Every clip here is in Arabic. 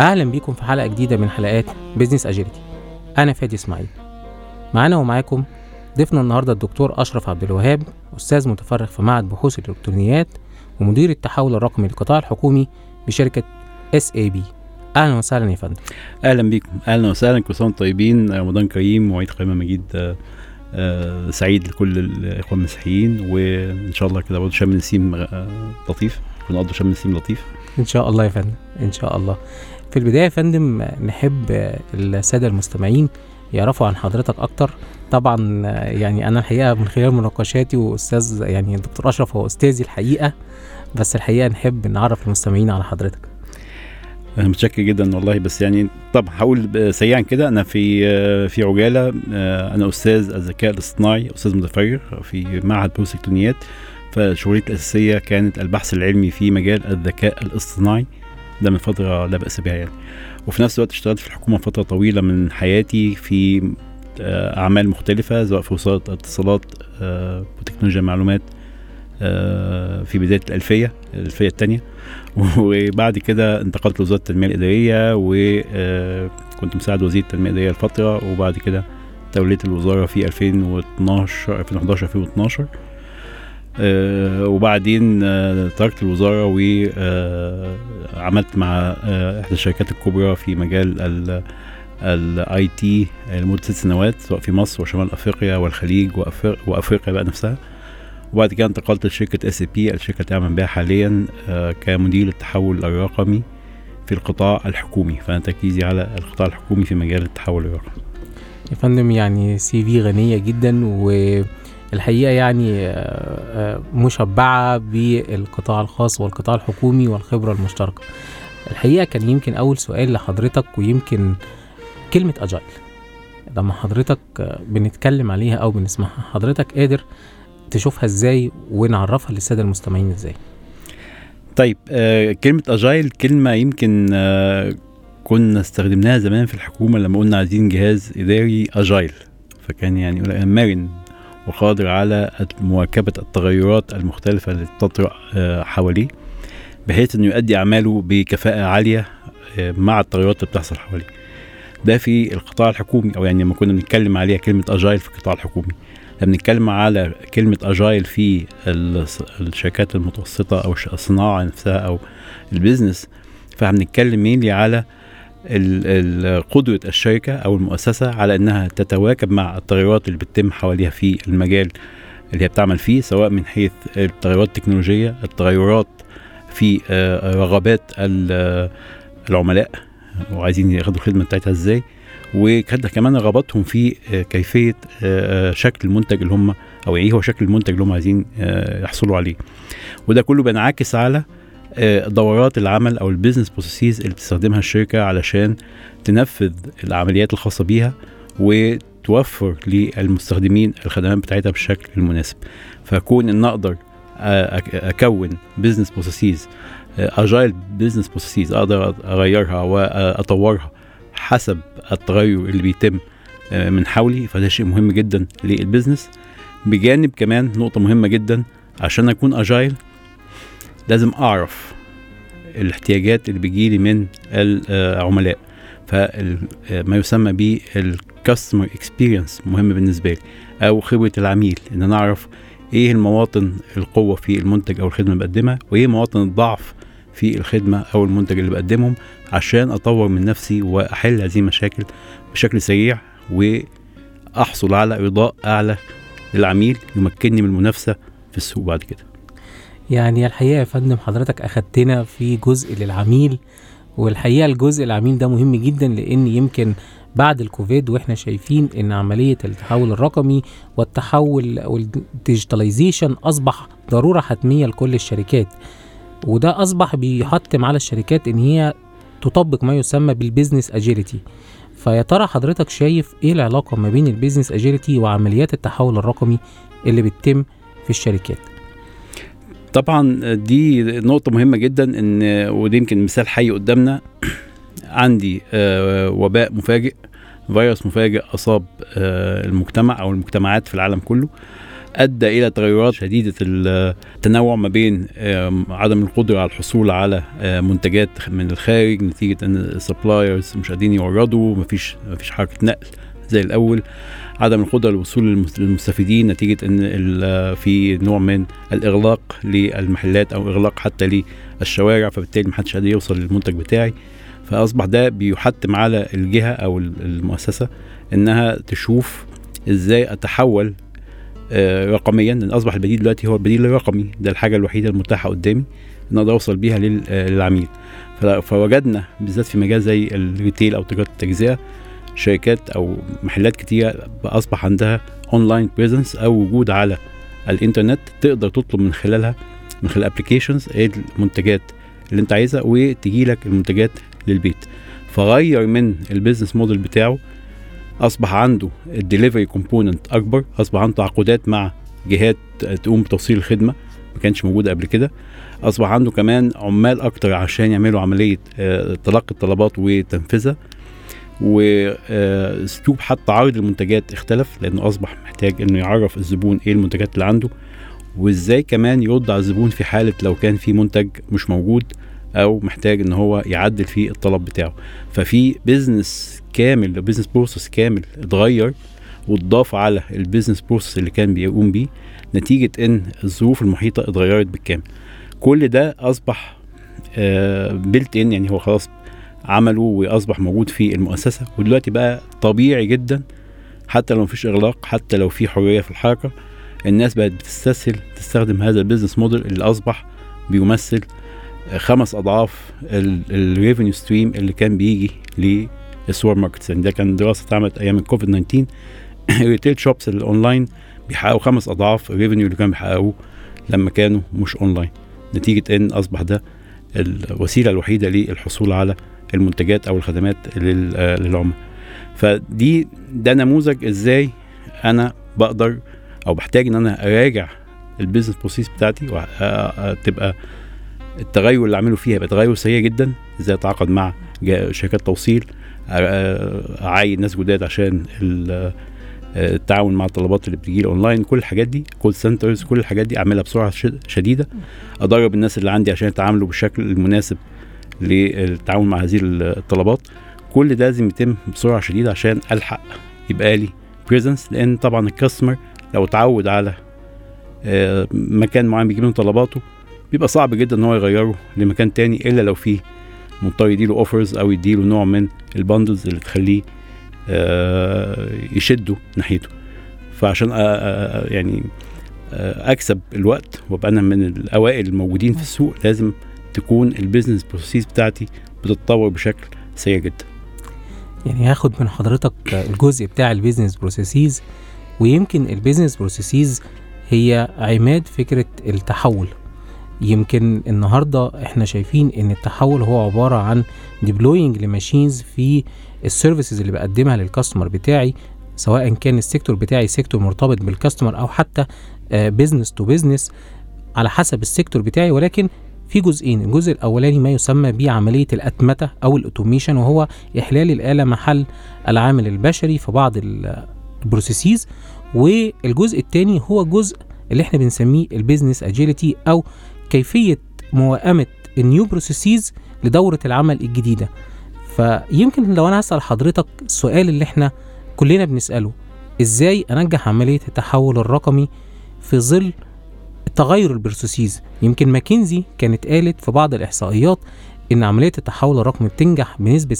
أهلا بيكم في حلقة جديدة من حلقات business agility أنا فادي إسماعيل. معانا ومعاكم ضيفنا النهاردة الدكتور أشرف عبد الوهاب أستاذ متفرغ في معهد بحوث الإلكترونيات ومدير التحول الرقمي للقطاع الحكومي بشركة SAP أهلا وسهلا يا فندم. أهلا بيكم. أهلا وسهلا كل سنة وأنتم طيبين. رمضان كريم وعيد قيامه مجيد آه، آه، سعيد لكل الاخوه المسيحيين وإن شاء الله كده برضه شم نسيم آه، لطيف. ونقضوا شم نسيم لطيف. إن شاء الله يا فندم. إن شاء الله. في البداية يا فندم نحب السادة المستمعين يعرفوا عن حضرتك أكتر. طبعا يعني أنا الحقيقة من خلال مناقشاتي وأستاذ يعني الدكتور أشرف هو أستاذي الحقيقة بس الحقيقة نحب نعرف المستمعين على حضرتك. أنا متشكر جدا والله بس يعني طب هقول سريعا كده. أنا في في عجالة أنا أستاذ الذكاء الاصطناعي أستاذ متفرغ في معهد بحوث الكترونيات فشغلتي الأساسية كانت البحث العلمي في مجال الذكاء الاصطناعي. ده من فترة لا بأس بها يعني. وفي نفس الوقت اشتغلت في الحكومة فترة طويلة من حياتي في آه، أعمال مختلفة سواء في وسائل اتصالات آه، وتكنولوجيا المعلومات آه، في بداية الألفية الألفية الثانية وبعد كده انتقلت لوزارة التنمية الإدارية وكنت مساعد وزير التنمية الإدارية لفترة. وبعد كده توليت الوزارة في 2012 2011 2012 آه، وبعدين آه، تركت الوزارة وعملت مع آه، إحدى الشركات الكبرى في مجال ال ال IT لمدة ست سنوات سواء في مصر وشمال أفريقيا والخليج وأفريقيا بقى نفسها. وبعد كده انتقلت لشركة SAP الشركة اللي اعمل بها حاليا آه، كمدير التحول الرقمي في القطاع الحكومي فأنا تركيزي على القطاع الحكومي في مجال التحول الرقمي. يا فندم يعني سي في غنية جدا والحقيقة يعني آه، آه، مشبعة بالقطاع الخاص والقطاع الحكومي والخبرة المشتركة. الحقيقة كان يمكن أول سؤال لحضرتك ويمكن كلمة أجايل. لما حضرتك آه، بنتكلم عليها أو بنسمعها حضرتك قادر تشوفها إزاي ونعرفها للسادة المستمعين إزاي؟ طيب كلمة أجايل كلمة يمكن كنا استخدمناها زمان في الحكومة لما قلنا عايزين جهاز إداري أجايل. فكان يعني يقول مرن. وقادر على مواكبة التغيرات المختلفة اللي تطرأ آه حواليه بحيث إنه يؤدي أعماله بكفاءة عالية آه مع التغيرات اللي بتحصل حواليه. ده في القطاع الحكومي أو يعني لما كنا بنتكلم عليها كلمة اجايل في القطاع الحكومي. لما بنتكلم على كلمة اجايل في الشركات المتوسطة أو الصناعة نفسها أو البيزنس فهنتكلم مينلي على قدرة الشركة أو المؤسسة على إنها تتواكب مع التغيرات اللي بتتم حواليها في المجال اللي هي بتعمل فيه سواء من حيث التغيرات التكنولوجية التغيرات في آه، رغبات آه، العملاء وعايزين ياخدوا الخدمة بتاعتها إزاي وكده كمان رغباتهم في آه، آه، شكل المنتج اللي هم أو إيه هو شكل المنتج اللي هم عايزين يحصلوا عليه. وده كله بينعكس على دورات العمل أو ال business processes اللي بتستخدمها الشركة علشان تنفذ العمليات الخاصة بيها وتوفر للمستخدمين الخدمات بتاعتها بالشكل المناسب فكون إن أقدر آه، أكون business processes agile business processes أقدر أغيرها واطورها حسب التغير اللي بيتم آه، من حولي فده شيء مهم جدا لل business بجانب كمان نقطة مهمة جدا عشان أكون أجايل لازم أعرف الاحتياجات اللي بيجيلي من العملاء. فما يسمى بالكاستمر اكسبيرينس مهم بالنسبة لي أو خبرة العميل إن أنا أعرف إيه المواطن القوة في المنتج أو الخدمة اللي بقدمها وإيه مواطن الضعف في الخدمة أو المنتج اللي بقدمهم عشان أطور من نفسي وأحل هذه المشاكل بشكل سريع وأحصل على إرضاء أعلى للعميل يمكنني من المنافسة في السوق بعد كده. يعني الحقيقة يا فندم حضرتك أخدتنا في جزء للعميل والحقيقة الجزء العميل ده مهم جدا لأن يمكن بعد الكوفيد وإحنا شايفين إن عملية التحول الرقمي والتحول والديجيتاليزيشن أصبح ضرورة حتمية لكل الشركات. وده أصبح بيحتم على الشركات إن هي تطبق ما يسمى بال business agility فيا ترى حضرتك شايف إيه العلاقة ما بين ال business agility وعمليات التحول الرقمي اللي بتتم في الشركات؟ طبعا دي نقطة مهمة جدا إن ودي يمكن مثال حي قدامنا. عندي آه، وباء مفاجئ فيروس مفاجئ أصاب آه، المجتمع أو المجتمعات في العالم كله أدى إلى تغيرات شديدة التنوع ما بين آم، عدم القدرة على الحصول على آه، منتجات من الخارج نتيجة إن ال suppliers مش قادرين يوردوا مفيش مفيش حركة نقل. زي الأول عدم القدرة للوصول للمس- للمستفيدين نتيجة إن في نوع من الإغلاق للمحلات أو إغلاق حتى للشوارع فبالتالي محدش قادر يوصل للمنتج بتاعي. فأصبح ده بيحتم على الجهة أو ال- المؤسسة إنها تشوف إزاي أتحول آه، رقميا. لأن أصبح البديل دلوقتي هو البديل الرقمي ده الحاجة الوحيدة المتاحة قدامي إن أقدر أوصل بيها لل- للعميل. فوجدنا بالذات في مجال زي ال retail أو تجارة التجزئة شركات أو محلات كتيره أصبح عندها online presence أو وجود على الإنترنت تقدر تطلب من خلالها من خلال applications المنتجات اللي أنت عايزها وتجي لك المنتجات للبيت. فغير من ال business model بتاعه أصبح عنده ال delivery component أكبر أصبح عنده تعاقدات مع جهات تقوم بتوصيل الخدمة ما كانش موجودة قبل كده. أصبح عنده كمان عمال أكتر عشان يعملوا عملية آه، تلقي الطلبات وتنفيذها واسلوب حتى عرض المنتجات اختلف لأنه أصبح محتاج إنه يعرف الزبون إيه المنتجات اللي عنده وإزاي كمان يرد على الزبون في حالة لو كان في منتج مش موجود أو محتاج إن هو يعدل في الطلب بتاعه. ففي business كامل business process كامل اتغير واتضاف على ال business process اللي كان بيقوم بيه نتيجة إن الظروف المحيطة اتغيرت بالكامل. كل ده أصبح built in يعني هو خلاص عمله وأصبح موجود في المؤسسة. ودلوقتي بقى طبيعي جدا حتى لو مفيش إغلاق حتى لو في حرية في الحركة الناس بقت بتستسهل تستخدم هذا ال business model اللي أصبح بيمثل خمس أضعاف ال revenue stream اللي كان بيجي لل supermarkets. يعني ده كان دراسة اتعملت أيام الكوفيد 19 ال retail shops ال online بيحققوا خمس أضعاف ال revenue اللي كانوا بيحققوه لما كانوا مش اونلاين نتيجة إن أصبح ده الوسيلة الوحيدة للحصول على المنتجات أو الخدمات لل- للعملاء. فدي ده نموذج إزاي أنا بقدر أو بحتاج إن أنا أراجع ال business process بتاعتي وتبقى التغير اللي أعمله فيها يبقى تغير سريع جدا إزاي أتعاقد مع شركات توصيل اعين ناس جداد عشان ال- التعاون مع الطلبات اللي بتجي أونلاين كل الحاجات دي call centers كل الحاجات دي أعملها بسرعة شد- شديدة. أدرب الناس اللي عندي عشان يتعاملوا بالشكل المناسب للتعاون مع هذه الطلبات. كل ده لازم يتم بسرعة شديدة عشان ألحق يبقى لي presence لأن طبعا ال customer لو اتعود على آه، مكان معين بيجيب له طلباته بيبقى صعب جدا إن هو يغيره لمكان تاني إلا لو فيه مضطر يديله offers أو يديله نوع من ال bundles اللي تخليه آه، يشده ناحيته. فعشان آه، يعني أكسب الوقت وأبقى أنا من الأوائل الموجودين في السوق لازم تكون ال business process بتاعتي بتتطور بشكل سريع جدا. يعني هاخد من حضرتك الجزء بتاع ال business processes ويمكن ال business processes هي عماد فكرة التحول. يمكن النهاردة إحنا شايفين إن التحول هو عبارة عن deploying ل machines في ال services اللي بقدمها لل customer بتاعي سواء كان ال sector بتاعي sector مرتبط بال customer أو حتى business to business على حسب ال sector بتاعي ولكن في جزئين الجزء الأولاني ما يسمى بعملية الأتمتة أو ال automation وهو إحلال الآلة محل العامل البشري في بعض ال- processes والجزء الثاني هو جزء اللي إحنا بنسميه ال business agility أو كيفية موائمة ال new processes لدورة العمل الجديدة. فيمكن لو أنا هسأل حضرتك السؤال اللي إحنا كلنا بنسأله إزاي أنجح عملية التحول الرقمي في ظل تغير ال processes يمكن ماكنزي كانت قالت في بعض الإحصائيات إن عملية التحول الرقمي بتنجح بنسبة 26%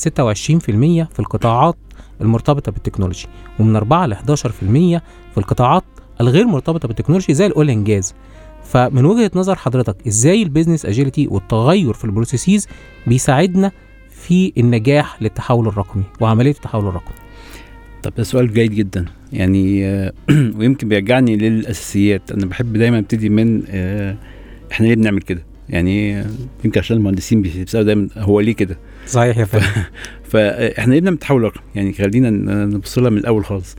في القطاعات المرتبطة بال technology ومن 4 ل 11% في القطاعات الغير مرتبطة بال technology زي ال oil and gas فمن وجهة نظر حضرتك إزاي ال business agility والتغير في ال processes بيساعدنا في النجاح للتحول الرقمي وعملية التحول الرقمي؟ طب ده سؤال جيد جدا. يعني آه، ويمكن بيرجعني للأساسيات. أنا بحب دايما أبتدي من آه، إحنا ليه بنعمل كده؟ يعني آه، يمكن عشان المهندسين بيسألوا دايما هو ليه كده؟ صحيح يا فندم. فاحنا ليه بنعمل تحول رقمي؟ يعني خلينا نبص لها من الأول خالص.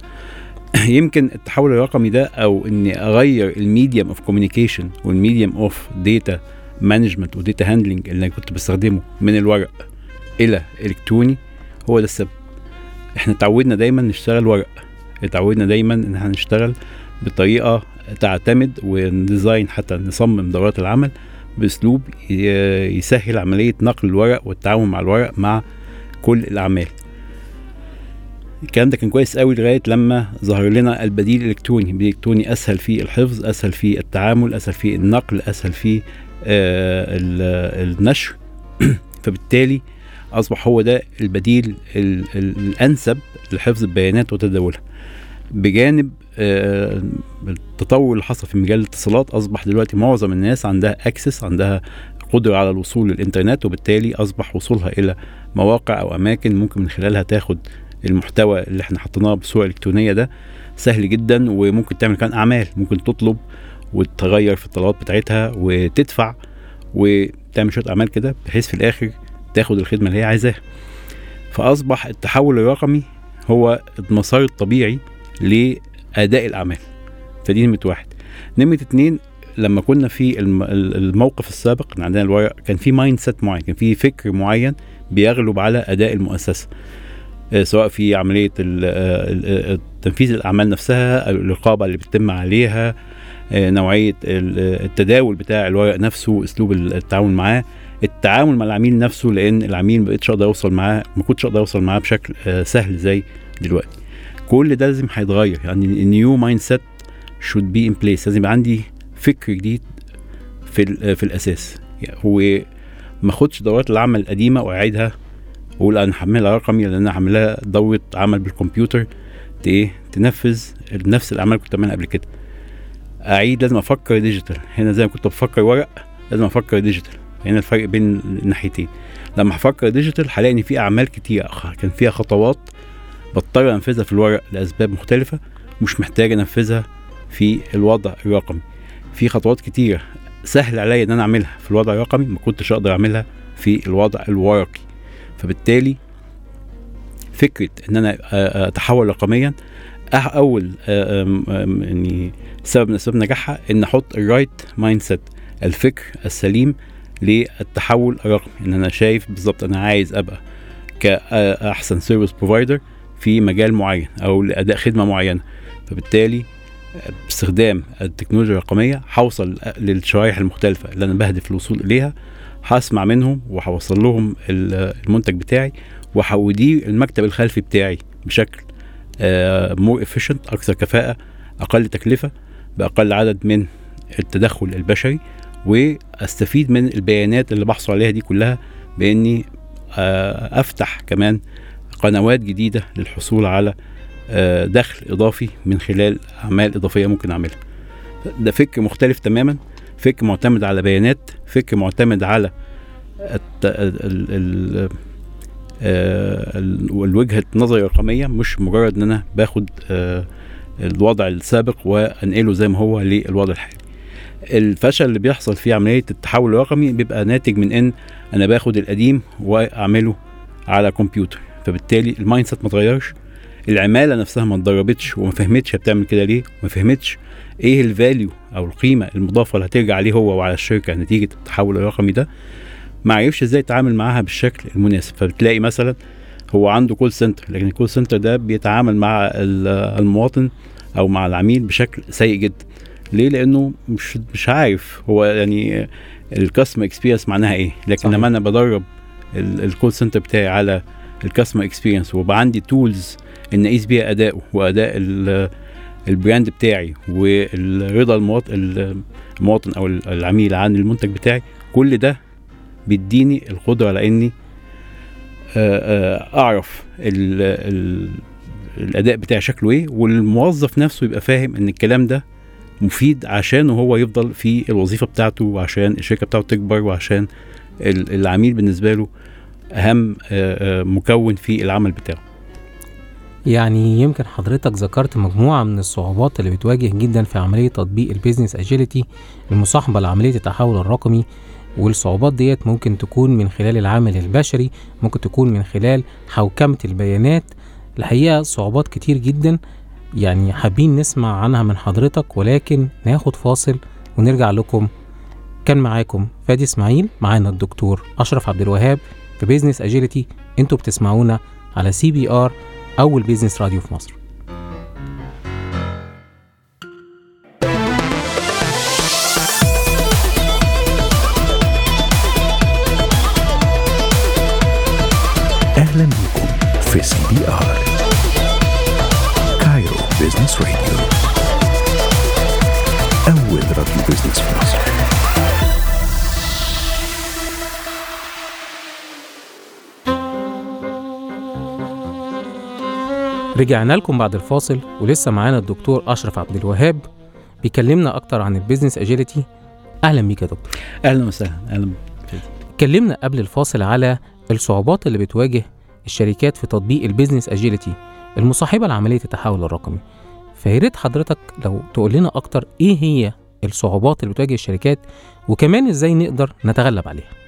يمكن التحول الرقمي ده أو إني أغير ال medium of communication وال medium of data management و data handling اللي أنا كنت بستخدمه من الورق إلى إلكتروني هو ده السبب. إحنا اتعودنا دايما نشتغل ورق. اتعودنا دايما إن إحنا نشتغل بطريقة تعتمد ونديزاين حتى نصمم دورات العمل بأسلوب يسهل عملية نقل الورق والتعامل مع الورق مع كل الأعمال. الكلام ده كان كويس قوي لغاية لما ظهر لنا البديل الإلكتروني. الإلكتروني أسهل في الحفظ أسهل في التعامل أسهل في النقل أسهل في آه ال- النشر. فبالتالي أصبح هو ده البديل ال- ال- الأنسب لحفظ البيانات وتداولها. بجانب آه، التطور اللي حصل في مجال الاتصالات أصبح دلوقتي معظم الناس عندها اكسس عندها قدرة على الوصول للإنترنت وبالتالي أصبح وصولها إلى مواقع أو أماكن ممكن من خلالها تاخد المحتوى اللي إحنا حطيناه بصورة إلكترونية ده سهل جدا وممكن تعمل كمان أعمال ممكن تطلب وتغير في الطلبات بتاعتها وتدفع وتعمل شوية أعمال كده بحيث في الآخر تاخد الخدمة اللي هي عايزاها. فأصبح التحول الرقمي هو المسار الطبيعي لأداء الأعمال. فدي نمره واحد. نمره اتنين لما كنا في الم- ال- الموقف السابق عندنا الورق كان في mindset معين كان في فكر معين بيغلب على أداء المؤسسة. آه، سواء في عملية آه، تنفيذ الأعمال نفسها الرقابة اللي بتتم عليها آه، نوعية ال- التداول بتاع الورق نفسه أسلوب التعامل معاه. التعامل مع العميل نفسه لأن العميل ما بقتش أقدر اوصل معاه ما كنتش أقدر اوصل معاه بشكل آه، سهل زي دلوقتي. كل ده لازم هيتغير. يعني ال new mindset should be in place. لازم يبقى عندي فكر جديد في ال- في الأساس. يعني هو ما أخدش دورات العمل القديمة وأعيدها وأقول أنا هعملها رقمي لأن أنا هعملها دورة عمل بالكمبيوتر إيه تنفذ نفس الأعمال اللي كنت بعملها قبل كده. أعيد لازم أفكر digital هنا زي ما كنت بفكر ورق لازم أفكر digital هنا الفرق بين الناحيتين لما هفكر digital هلاقي إن في أعمال كتير كان فيها خطوات بضطر انفذها في الورق لأسباب مختلفة مش محتاج أنفذها في الوضع الرقمي. في خطوات كتيره سهل عليا إن أنا أعملها في الوضع الرقمي ما كنتش أقدر أعملها في الوضع الورقي. فبالتالي فكرة إن أنا أتحول رقميا أول يعني سبب من أسباب نجاحها إن أحط ال right mindset الفكر السليم للتحول الرقمي إن أنا شايف بالظبط أنا عايز أبقى كأحسن service provider في مجال معين أو لأداء خدمة معينة. فبالتالي باستخدام التكنولوجيا الرقمية هوصل للشرائح المختلفة اللي أنا بهدف الوصول إليها هسمع منهم وهوصل لهم ال- المنتج بتاعي وهوديه المكتب الخلفي بتاعي بشكل more efficient أكثر كفاءة أقل تكلفة بأقل عدد من التدخل البشري. واستفيد من البيانات اللي بحصل عليها دي كلها باني آه، افتح كمان قنوات جديدة للحصول على آه، دخل اضافي من خلال اعمال اضافية ممكن اعملها ده فكر مختلف تماما فكر معتمد على بيانات فكر معتمد على. آه، ال- الوجهة النظر الرقمية مش مجرد إن أنا باخد الوضع السابق وأنقله زي ما هو للوضع الحالي الفشل اللي بيحصل في عملية التحول الرقمي بيبقى ناتج من إن أنا باخد القديم وأعمله على كمبيوتر. فبالتالي ال mindset ما اتغيرش العمالة نفسها ما اتدربتش وما فهمتش بتعمل كده ليه وما فهمتش إيه ال value أو القيمة المضافة اللي هترجع عليه هو وعلى الشركة نتيجة التحول الرقمي ده. ما عرفش إزاي يتعامل معاها بالشكل المناسب. فبتلاقي مثلا هو عنده call center لكن ال call center ده بيتعامل مع ال- المواطن أو مع العميل بشكل سيء جدا. ليه لأنه مش مش عارف هو يعني ال customer experience معناها إيه لكن صحيح. لما أنا بدرب ال call center بتاعي على ال customer experience ويبقى عندي tools إن أقيس بيها اداؤه وأداء ال- ال brand بتاعي والرضا المواطن المواطن أو العميل عن المنتج بتاعي كل ده بيديني القدرة على إني أعرف ال ال الأداء بتاعي شكله إيه والموظف نفسه يبقى فاهم إن الكلام ده مفيد عشان هو يفضل في الوظيفة بتاعته وعشان الشركة بتاعته تكبر وعشان ال- العميل بالنسبة له أهم آه، آه، مكون في العمل بتاعه. يعني يمكن حضرتك ذكرت مجموعة من الصعوبات اللي بتواجه جدا في عملية تطبيق ال business agility المصاحبة لعملية التحول الرقمي والصعوبات ديت ممكن تكون من خلال العامل البشري ممكن تكون من خلال حوكمة البيانات. الحقيقة صعوبات كتير جدا يعني حابين نسمع عنها من حضرتك ولكن ناخد فاصل ونرجع لكم. كان معاكم فادي إسماعيل معانا الدكتور أشرف عبد الوهاب في business agility أنتوا بتسمعونا على CBR أول business radio في مصر. أهلا بكم في CBR رجعنا لكم بعد الفاصل ولسه معانا الدكتور أشرف عبد الوهاب بيكلمنا أكتر عن ال business agility أهلا بيك يا دكتور. أهلا وسهلا أهلا اتكلمنا قبل الفاصل على الصعوبات اللي بتواجه الشركات في تطبيق البيزنس اجيلتي المصاحبة لعمليه التحول الرقمي. فيا ريت حضرتك لو تقول لنا أكتر إيه هي الصعوبات اللي بتواجه الشركات وكمان إزاي نقدر نتغلب عليها؟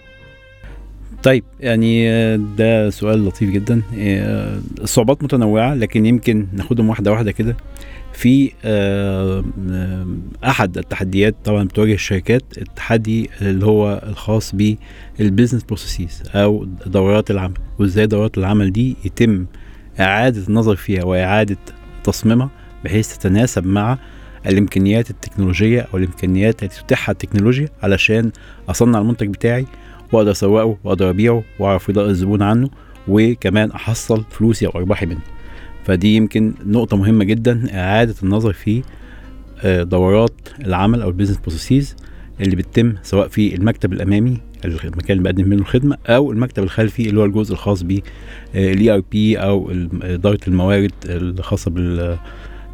طيب يعني آه، ده سؤال لطيف جدا. آه، الصعوبات متنوعة لكن يمكن ناخدهم واحدة واحدة كده. في آه، أحد التحديات طبعا بتواجه الشركات التحدي اللي هو الخاص بال business processes أو دورات العمل وإزاي دورات العمل دي يتم إعادة النظر فيها وإعادة تصميمها بحيث تتناسب مع الإمكانيات التكنولوجية أو الإمكانيات التي تتيحها التكنولوجيا علشان أصنع المنتج بتاعي وأقدر أسوقه وأقدر أبيعه وأعرف رضا الزبون عنه وكمان أحصل فلوسي أو ارباحي منه فدي يمكن نقطة مهمة جدا إعادة النظر في آه، دورات العمل أو ال business processes اللي بتتم سواء في المكتب الأمامي المكان اللي بقدم منه الخدمة أو المكتب الخلفي اللي هو الجزء الخاص بال ERP أو إدارة الموارد الخاصة بال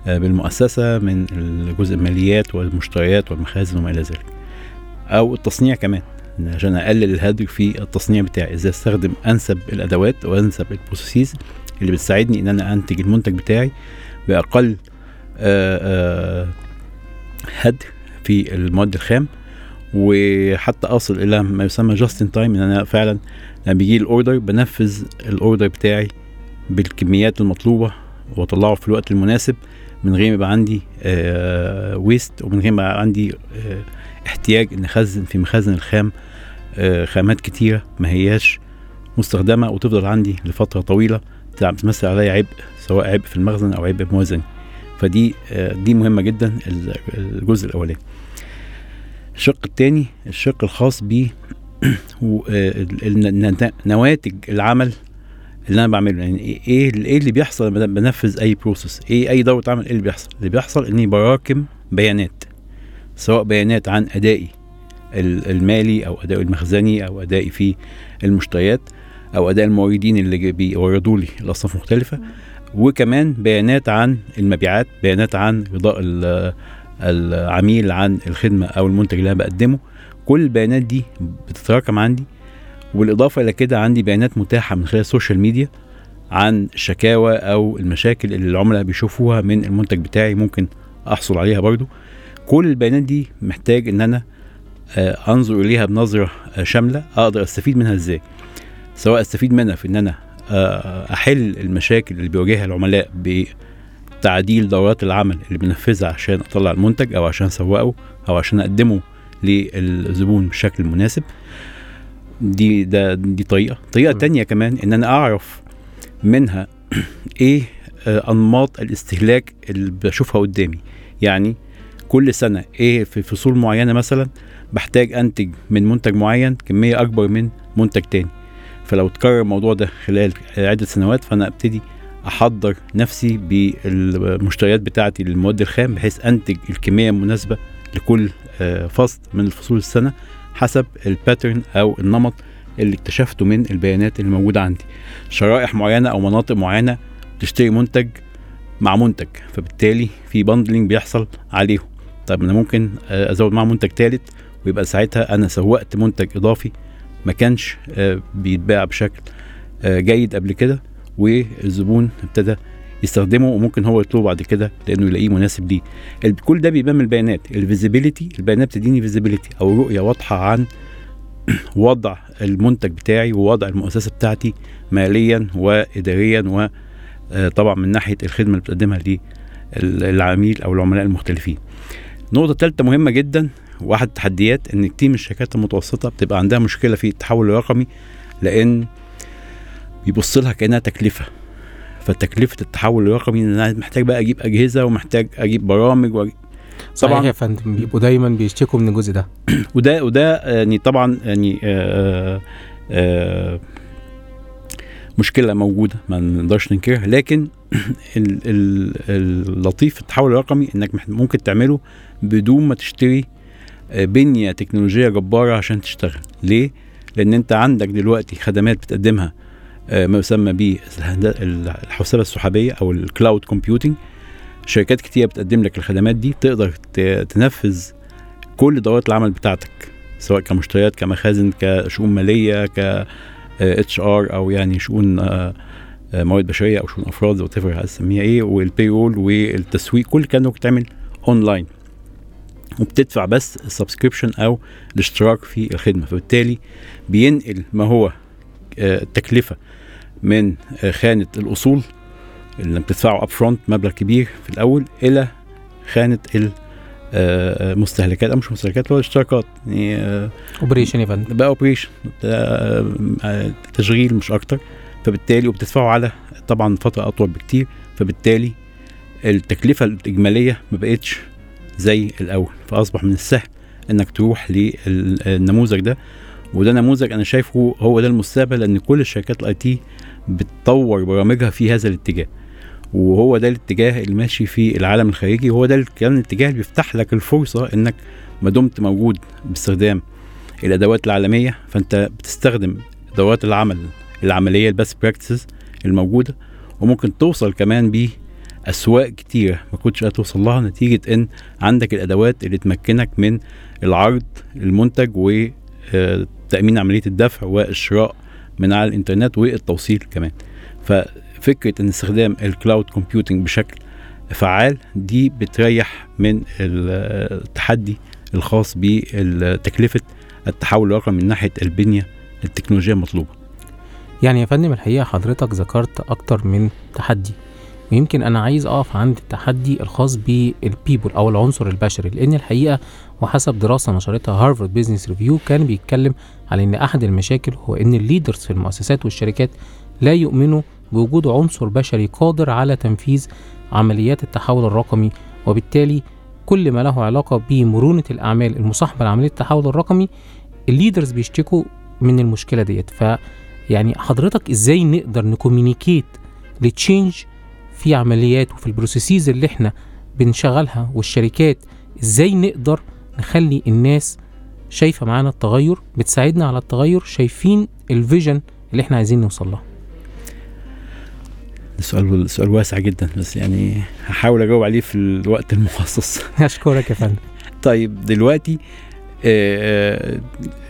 آه، بالمؤسسة من الجزء الماليات والمشتريات والمخازن وما إلى ذلك. أو التصنيع كمان. عشان أقلل الهدر في التصنيع بتاعي. إزاي أستخدم أنسب الأدوات وانسب ال processes اللي بتساعدني إن أنا أنتج المنتج بتاعي بأقل آه، آه، هدر في المواد الخام. وحتى أصل إلى ما يسمى just in time إن أنا فعلا لما بيجي ال order بنفذ ال order بتاعي بالكميات المطلوبة وأطلعه في الوقت المناسب من غير ما يبقى عندي waste ومن غير ما يبقى عندي آه، احتياج ان أخزن في مخازن الخام آه، خامات كتيرة ما هياش مستخدمة وتفضل عندي لفترة طويلة تع- تمثل عليا عبء سواء عبء في المخزن أو عبء موازني فدي آه، دي مهمة جدا ال- الجزء الأولاني. الشق الثاني الشق الخاص ب آه، نواتج العمل اللي أنا بعمله. يعني إيه إيه إيه اللي بيحصل لما بنفذ أي بروسيس إيه أي دورة عمل؟ إيه اللي بيحصل؟ اللي بيحصل اني براكم بيانات سواء بيانات عن أدائي. المالي أو ادائي المخزني أو ادائي في المشتريات أو أداء الموردين اللي بيوردوا لي الأصناف المختلفه وكمان بيانات عن المبيعات بيانات عن رضاء ال- العميل عن الخدمة أو المنتج اللي أنا بقدمه. كل البيانات دي بتتراكم عندي. بالاضافه إلى كده عندي بيانات متاحة من خلال ال social media عن الشكاوى أو المشاكل اللي العملاء بيشوفوها من المنتج بتاعي ممكن أحصل عليها برضو. كل البيانات دي محتاج إن أنا أنظر إليها بنظرة آه، شاملة أقدر أستفيد منها إزاي؟ سواء أستفيد منها في إن أنا آه، أحل المشاكل اللي بيواجهها العملاء بتعديل دورات العمل اللي بنفذها عشان أطلع المنتج أو عشان أسوقه أو عشان أقدمه للزبون بالشكل المناسب دي ده دي طريقة. طريقة. تانية كمان إن أنا أعرف منها إيه آه، أنماط الاستهلاك اللي بشوفها قدامي. يعني كل سنة إيه في فصول معينة مثلا بحتاج أنتج من منتج معين كمية أكبر من منتج تاني. فلو اتكرر الموضوع ده خلال عدة سنوات فأنا أبتدي أحضر نفسي بالمشتريات بتاعتي للمواد الخام بحيث أنتج الكمية المناسبة لكل آه، فصل من فصول السنة حسب الباترن أو النمط اللي اكتشفته من البيانات اللي موجودة عندي. شرائح معينة أو مناطق معينة تشتري منتج مع منتج فبالتالي في bundling بيحصل عليهم. طب أنا ممكن آه، أزود معاه منتج ثالث ويبقى ساعتها أنا سوقت منتج إضافي ما كانش آه، بيتباع بشكل آه، جيد قبل كده والزبون ابتدى يستخدمه وممكن هو يطلبه بعد كده لأنه يلاقيه مناسب ليه. كل ده بيبان من البيانات. ال visibility البيانات بتديني visibility أو رؤية واضحة عن وضع المنتج بتاعي ووضع المؤسسة بتاعتي ماليا واداريا وطبعا من ناحية الخدمة اللي بتقدمها للعميل أو العملاء المختلفين. نقطة ثالثه مهمة جدا واحد التحديات إن كتير من الشركات المتوسطة بتبقى عندها مشكلة في التحول الرقمي لأن بيبص لها كأنها تكلفة. فتكلفه التحول الرقمي إن أنا محتاج بقى أجيب أجهزة ومحتاج أجيب برامج وأجيب صحيح يا فندم. بيبقوا دايما بيشتكوا من الجزء ده. وده وده يعني طبعا يعني آه آه مشكلة موجودة ما نقدرش ننكرها. لكن ال- ال- اللطيف في التحول الرقمي إنك ممكن تعمله بدون ما تشتري آه، بنية تكنولوجية جبارة عشان تشتغل. ليه؟ لأن أنت عندك دلوقتي خدمات بتقدمها آه، ما يسمى بالحوسبه السحابية أو ال cloud computing شركات كتير بتقدم لك الخدمات دي تقدر تنفذ كل دورات العمل بتاعتك سواء كمشتريات كمخازن كشؤون مالية ك HR أو يعني شؤون آه، آه، موارد بشرية أو شؤون أفراد whatever عايز إيه وال payroll والتسويق كل الكلام ده ممكن تعمل اونلاين وبتدفع بس ال subscription أو الاشتراك في الخدمة. فبالتالي بينقل ما هو آه، التكلفه من آه، خانة الأصول اللي بتدفعه upfront مبلغ كبير في الأول إلى خانة المستهلكات أو مش مستهلكات اللي هو الاشتراكات. يعني آه، operation event بقى operation تشغيل مش أكتر. فبالتالي وبتدفعه على طبعا فترة أطول بكتير. فبالتالي التكلفة الإجمالية ما بقتش زي الأول. فأصبح من السهل إنك تروح للنموذج ده. وده نموذج أنا شايفه هو ده المستقبل لأن كل الشركات ال IT بتطور برامجها في هذا الاتجاه. وهو ده الاتجاه اللي ماشي في العالم الخارجي وهو ده كمان الاتجاه اللي بيفتح لك الفرصة إنك ما دمت موجود باستخدام الأدوات العالمية. فأنت بتستخدم أدوات العمل العملية ال best practices الموجودة. وممكن توصل كمان باسواق كتيره ما كنتش قادر توصل لها نتيجة إن عندك الأدوات اللي تمكنك من العرض المنتج وتامين عملية الدفع والشراء من على الإنترنت والتوصيل كمان. ففكرة إن استخدام ال cloud computing بشكل فعال دي بتريح من التحدي الخاص بتكلفه التحول الرقمي من ناحية البنية التكنولوجية المطلوبة. يعني يا فندم الحقيقة حضرتك ذكرت أكتر من تحدي. ويمكن أنا عايز أقف عند التحدي الخاص بال people أو العنصر البشري لأن الحقيقة وحسب دراسة نشرتها هارفارد بيزنس ريفيو كان بيتكلم على إن أحد المشاكل هو إن ال leaders في المؤسسات والشركات لا يؤمنوا بوجود عنصر بشري قادر على تنفيذ عمليات التحول الرقمي وبالتالي كل ما له علاقة بمرونة الأعمال المصاحبة لعملية التحول الرقمي ال leaders بيشتكوا من المشكلة ديت. ف يعني حضرتك إزاي نقدر نكومينيكيت لتشينج في عمليات وفي ال processes اللي إحنا بنشغلها والشركات إزاي نقدر نخلي الناس شايفة معانا التغير بتساعدنا على التغير شايفين ال vision اللي إحنا عايزين نوصل لها سؤال سؤال واسع جدا بس يعني هحاول أجاوب عليه في الوقت المخصص. اشكرك يا فندم. طيب دلوقتي آه، آه،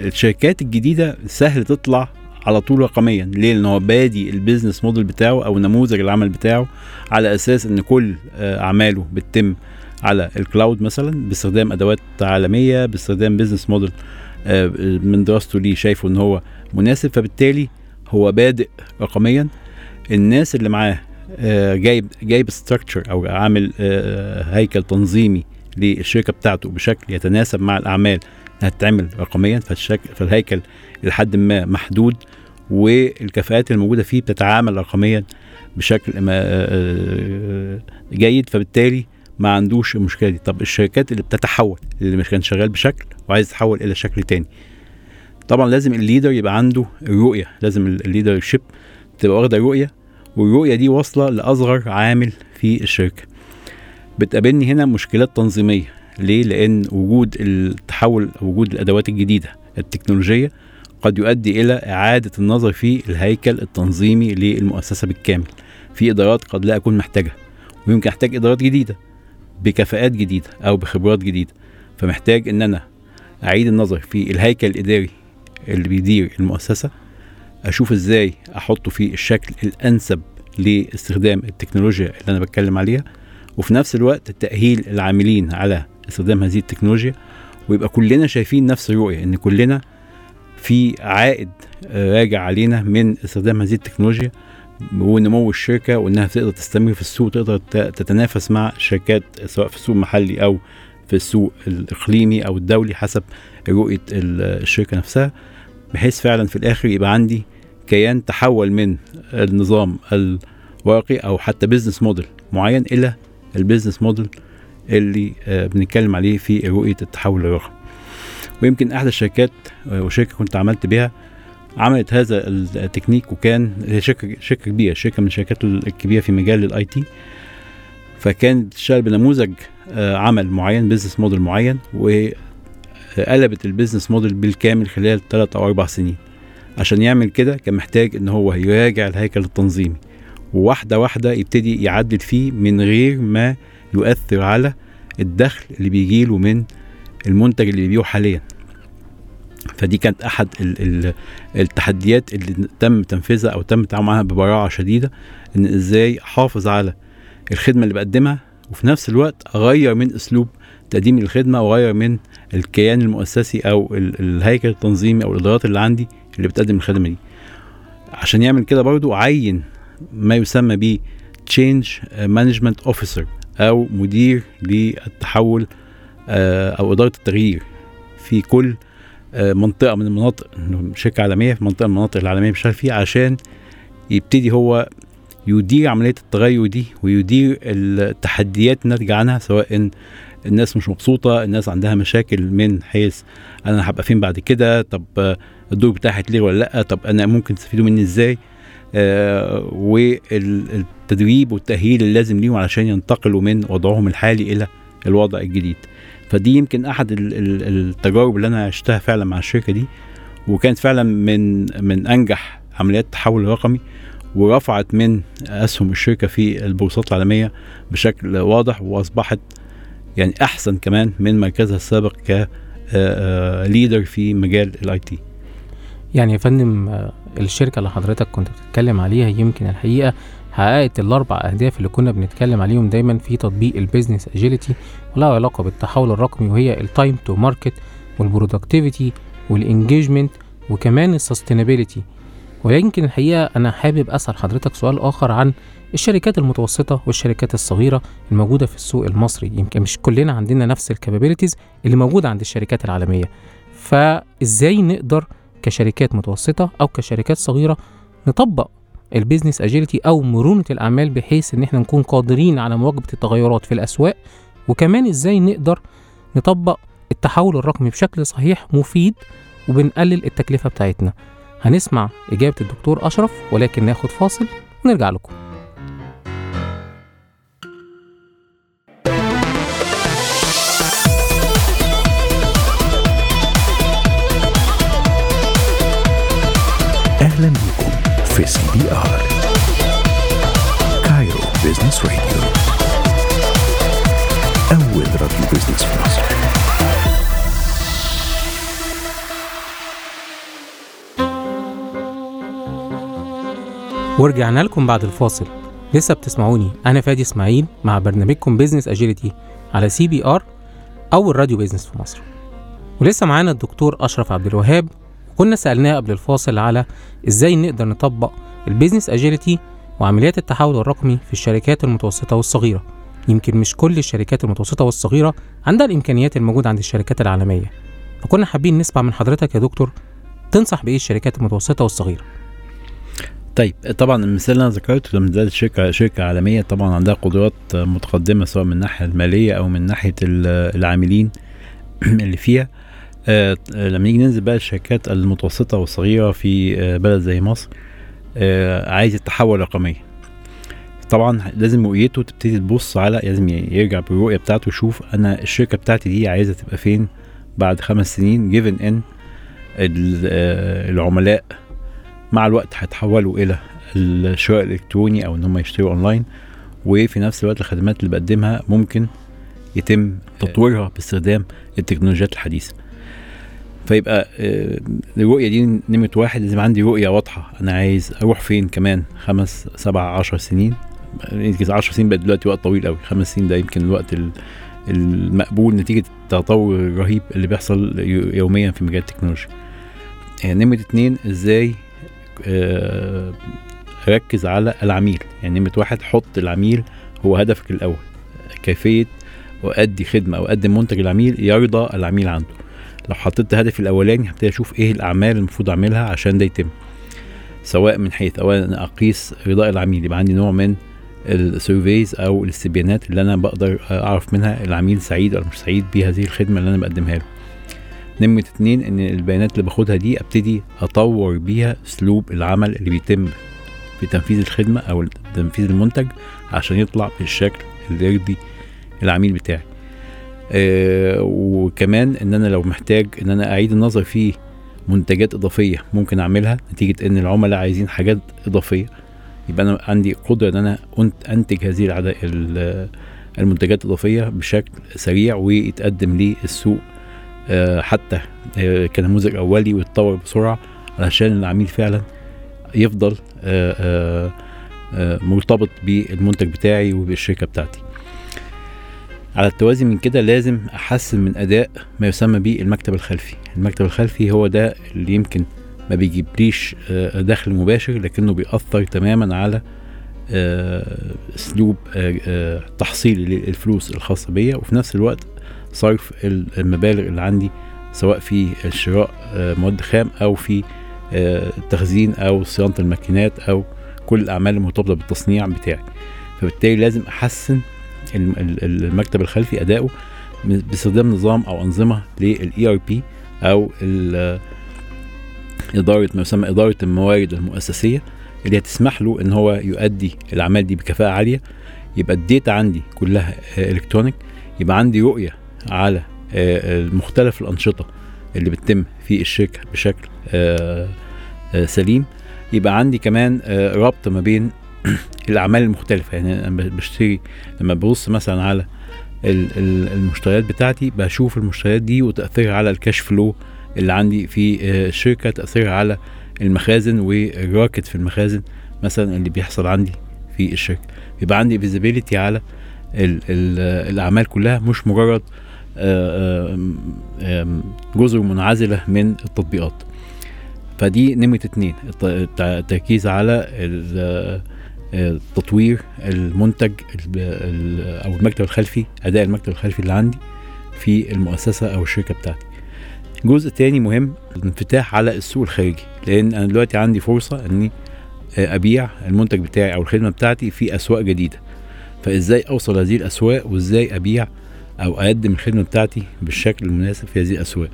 الشركات الجديدة سهل تطلع على طول رقميا. ليه؟ لأن هو بادي ال business model بتاعه أو نموذج العمل بتاعه على أساس إن كل آه، أعماله بتتم على ال cloud مثلا باستخدام أدوات عالمية باستخدام business model آه، من دراسته ليه شايفه إن هو مناسب. فبالتالي هو بادئ رقميا. الناس اللي معاه آه، جايب جايب structure أو عامل هيكل تنظيمي للشركة بتاعته بشكل يتناسب مع الأعمال هتتعمل رقميا. فالشكل فالهيكل لحد ما محدود. والكفاءات الموجودة فيه بتتعامل رقميا بشكل ما آه، جيد فبالتالي ما عندوش المشكلة دي. طب الشركات اللي بتتحول اللي مش كان شغال بشكل وعايز يتحول إلى شكل تاني. طبعا لازم ال leader يبقى عنده الرؤيه لازم ال leadership تبقى واخدة رؤية والرؤية دي واصلة لأصغر عامل في الشركة. بتقابلني هنا مشكلات تنظيمية. ليه؟ لأن وجود التحول وجود الأدوات الجديدة التكنولوجية قد يؤدي إلى إعادة النظر في الهيكل التنظيمي للمؤسسة بالكامل في إدارات قد لا أكون محتاجها ويمكن أحتاج إدارات جديدة بكفاءات جديدة أو بخبرات جديدة فمحتاج إن أنا أعيد النظر في الهيكل الإداري اللي بيدير المؤسسة أشوف إزاي أحطه في الشكل الأنسب لاستخدام التكنولوجيا اللي أنا بتكلم عليها وفي نفس الوقت تأهيل العاملين على استخدام هذه التكنولوجيا ويبقى كلنا شايفين نفس الرؤية إن كلنا في عائد راجع علينا من استخدام هذه التكنولوجيا ونمو الشركة وإنها تقدر تستمر في السوق تقدر تتنافس مع شركات سواء في السوق المحلي أو في السوق الإقليمي أو الدولي حسب رؤية ال- الشركة نفسها. بحيث فعلا في الآخر يبقى عندي كيان تحول من النظام الورقي أو حتى business model معين إلى ال business model اللي آه، بنتكلم عليه في رؤية التحول الرقمي. ويمكن احدى الشركات آه، وشركة كنت عملت بيها عملت هذا التكنيك وكان هي شركة شركة كبيرة شركة من الشركات الكبيرة في مجال ال IT فكانت بتشتغل بنموذج آه، عمل معين business model معين وقلبت ال business model بالكامل خلال ثلاث أو أربع سنين. عشان يعمل كده كان محتاج إن هو يراجع الهيكل التنظيمي وواحدة واحدة يبتدي يعدل فيه من غير ما يؤثر على الدخل اللي بيجيله من المنتج اللي بيبيعه حاليا. فدي كانت أحد ال ال التحديات اللي تم تنفيذها أو تم التعامل معاها ببراعة شديدة إن إزاي أحافظ على الخدمة اللي بقدمها وفي نفس الوقت أغير من أسلوب تقديم الخدمة وأغير من الكيان المؤسسي أو ال- الهيكل التنظيمي أو الإدارات اللي عندي اللي بتقدم الخدمة دي. عشان يعمل كده برضو عين ما يسمى ب change management officer أو مدير للتحول أو إدارة التغيير في كل آه، منطقة من المناطق شركة عالمية في منطقة من المناطق العالمية بيشتغل فيها عشان يبتدي هو يدير عملية التغير دي ويدير التحديات الناتجه عنها سواء إن الناس مش مبسوطة الناس عندها مشاكل من حيث أنا هبقى فين بعد كده طب آه، الدور بتاعي هيتلغي ولا لأ طب أنا ممكن تستفيدوا مني إزاي؟ آه والتدريب والتأهيل اللي لازم ليهم علشان ينتقلوا من وضعهم الحالي إلى الوضع الجديد. فدي يمكن أحد ال- ال- التجارب اللي أنا عشتها فعلا مع الشركة دي وكانت فعلا من من أنجح عمليات التحول الرقمي ورفعت من أسهم الشركة في البورصات العالمية بشكل واضح وأصبحت يعني أحسن كمان من مركزها السابق ك leader في مجال ال IT يعني يا فندم آه، الشركة اللي حضرتك كنت بتتكلم عليها يمكن الحقيقة حققت الأربع أهداف اللي كنا بنتكلم عليهم دايما في تطبيق ال business agility ولها علاقة بالتحول الرقمي وهي التايم تو ماركت والبرودكتيفيتي والانجيجمنت وكمان السستينابيليتي ويمكن الحقيقة أنا حابب أسأل حضرتك سؤال آخر عن الشركات المتوسطة والشركات الصغيرة الموجودة في السوق المصري. يمكن مش كلنا عندنا نفس ال capabilities اللي موجودة عند الشركات العالمية. فإزاي نقدر كشركات متوسطة أو كشركات صغيرة نطبق ال business agility أو مرونة الأعمال بحيث إن إحنا نكون قادرين على مواجهة التغيرات في الأسواق. وكمان إزاي نقدر نطبق التحول الرقمي بشكل صحيح مفيد وبنقلل التكلفة بتاعتنا. هنسمع إجابة الدكتور أشرف ولكن ناخد فاصل ونرجع لكم. أهلا بكم في سي بي آر Cairo Business Radio أول راديو business في مصر. ورجعنا لكم بعد الفاصل. لسه بتسمعوني أنا فادي إسماعيل مع برنامجكم business agility على سي بي آر أول راديو business في مصر. ولسه معانا الدكتور أشرف عبد الوهاب وكنا سألناه قبل الفاصل على إزاي نقدر نطبق البيزنس اجيلتي وعمليات التحول الرقمي في الشركات المتوسطة والصغيرة. يمكن مش كل الشركات المتوسطة والصغيرة عندها الإمكانيات الموجودة عند الشركات العالمية فكنا حابين نسمع من حضرتك يا دكتور تنصح بإيه الشركات المتوسطة والصغيرة؟ طيب طبعا المثال اللي أنا ذكرته لما زادت شركة شركة عالمية طبعا عندها قدرات متقدمة سواء من الناحيه المالية أو من ناحية ال- العاملين اللي فيها. آه، لما نيجي ننزل بقى الشركات المتوسطة والصغيرة في آه، بلد زي مصر آه، عايز يتحول رقميا طبعا لازم رؤيته تبتدي تبص على لازم يرجع بالرؤية بتاعته يشوف أنا الشركة بتاعتي دي عايزة تبقى فين بعد خمس سنين given إن آه، العملاء. مع الوقت هيتحولوا إلى الشراء الإلكتروني أو إن هم يشتروا اونلاين وفي نفس الوقت الخدمات اللي بقدمها ممكن يتم تطويرها. باستخدام التكنولوجيات الحديثة. فيبقى آه، الرؤية دي نمره واحد لازم عندي رؤية واضحة. أنا عايز أروح فين كمان؟ خمس سبع عشر سنين؟ يمكن 10 سنين بقت دلوقتي وقت طويل قوي خمس سنين ده يمكن الوقت ال- المقبول نتيجة التطور الرهيب اللي بيحصل يو- يوميا في مجال التكنولوجيا. آه، نمرة اتنين إزاي آه، ركز على العميل؟ يعني نمرة واحد حط العميل هو هدفك الأول. كيفية وأدي خدمة أو أقدم منتج العميل يرضى العميل عنده. لو حطيت هدفي الأولاني هبتدي أشوف إيه الأعمال المفروض أعملها عشان ده يتم. سواء من حيث أولا أنا أقيس رضاء العميل يبقى عندي نوع من السيرفيز أو الاستبيانات اللي أنا بقدر أعرف منها العميل سعيد ولا مش سعيد بهذه الخدمة اللي أنا بقدمها له. نمرة اتنين إن البيانات اللي باخدها دي أبتدي أطور بيها أسلوب العمل اللي بيتم في تنفيذ الخدمة أو تنفيذ المنتج عشان يطلع بالشكل اللي يرضي العميل بتاعي. وكمان إن أنا لو محتاج إن أنا أعيد النظر في منتجات إضافية ممكن أعملها نتيجة إن العملاء عايزين حاجات إضافية يبقى أنا عندي قدرة إن أنا أنتج هذه العد- ال- المنتجات الاضافيه بشكل سريع ويتقدم للسوق آه، حتى آه، كنموذج أولي ويتطور بسرعة علشان العميل فعلا يفضل آه، آه، آه، مرتبط بالمنتج بتاعي وبالشركة بتاعتي. على التوازي من كده لازم أحسن من أداء ما يسمى به المكتب الخلفي. المكتب الخلفي هو ده اللي يمكن ما بيجيبليش آه، دخل مباشر لكنه بيأثر تماما على آه، أسلوب آه، تحصيلي للفلوس الخاصة بيا وفي نفس الوقت صرف المبالغ اللي عندي سواء في شراء مواد خام أو في تخزين أو صيانة الماكينات أو كل الأعمال المرتبطة بالتصنيع بتاعي. فبالتالي لازم أحسن المكتب الخلفي أداؤه باستخدام نظام أو أنظمة لل ERP أو إدارة ما يسمى إدارة الموارد المؤسسية اللي هتسمح له إن هو يؤدي الأعمال دي بكفاءة عالية. يبقى ال data عندي كلها electronic. يبقى عندي رؤية على آه، مختلف الأنشطة اللي بتتم في الشركة بشكل آه، آه، سليم. يبقى عندي كمان ربط ما بين الاعمال المختلفة. يعني أنا بشتري لما ببص مثلا على ال- ال- المشتريات بتاعتي بشوف المشتريات دي وتأثيرها على ال cash flow اللي عندي في آه، الشركة تأثيرها على المخازن والراكد في المخازن مثلا اللي بيحصل عندي في الشركة. يبقى عندي visibility على ال ال الأعمال كلها مش مجرد آه، آم، جزر منعزلة من التطبيقات. فدي نمرة اتنين الت- الت- التركيز على آه، تطوير المنتج ال- ال- أو المكتب الخلفي أداء المكتب الخلفي اللي عندي في المؤسسة أو الشركة بتاعتي. جزء تاني مهم الانفتاح على السوق الخارجي لأن أنا دلوقتي عندي فرصة إني آه، أبيع المنتج بتاعي أو الخدمة بتاعتي في أسواق جديدة. فإزاي أوصل هذه الأسواق وإزاي أبيع أو أقدم الخدمة بتاعتي بالشكل المناسب في هذه الأسواق؟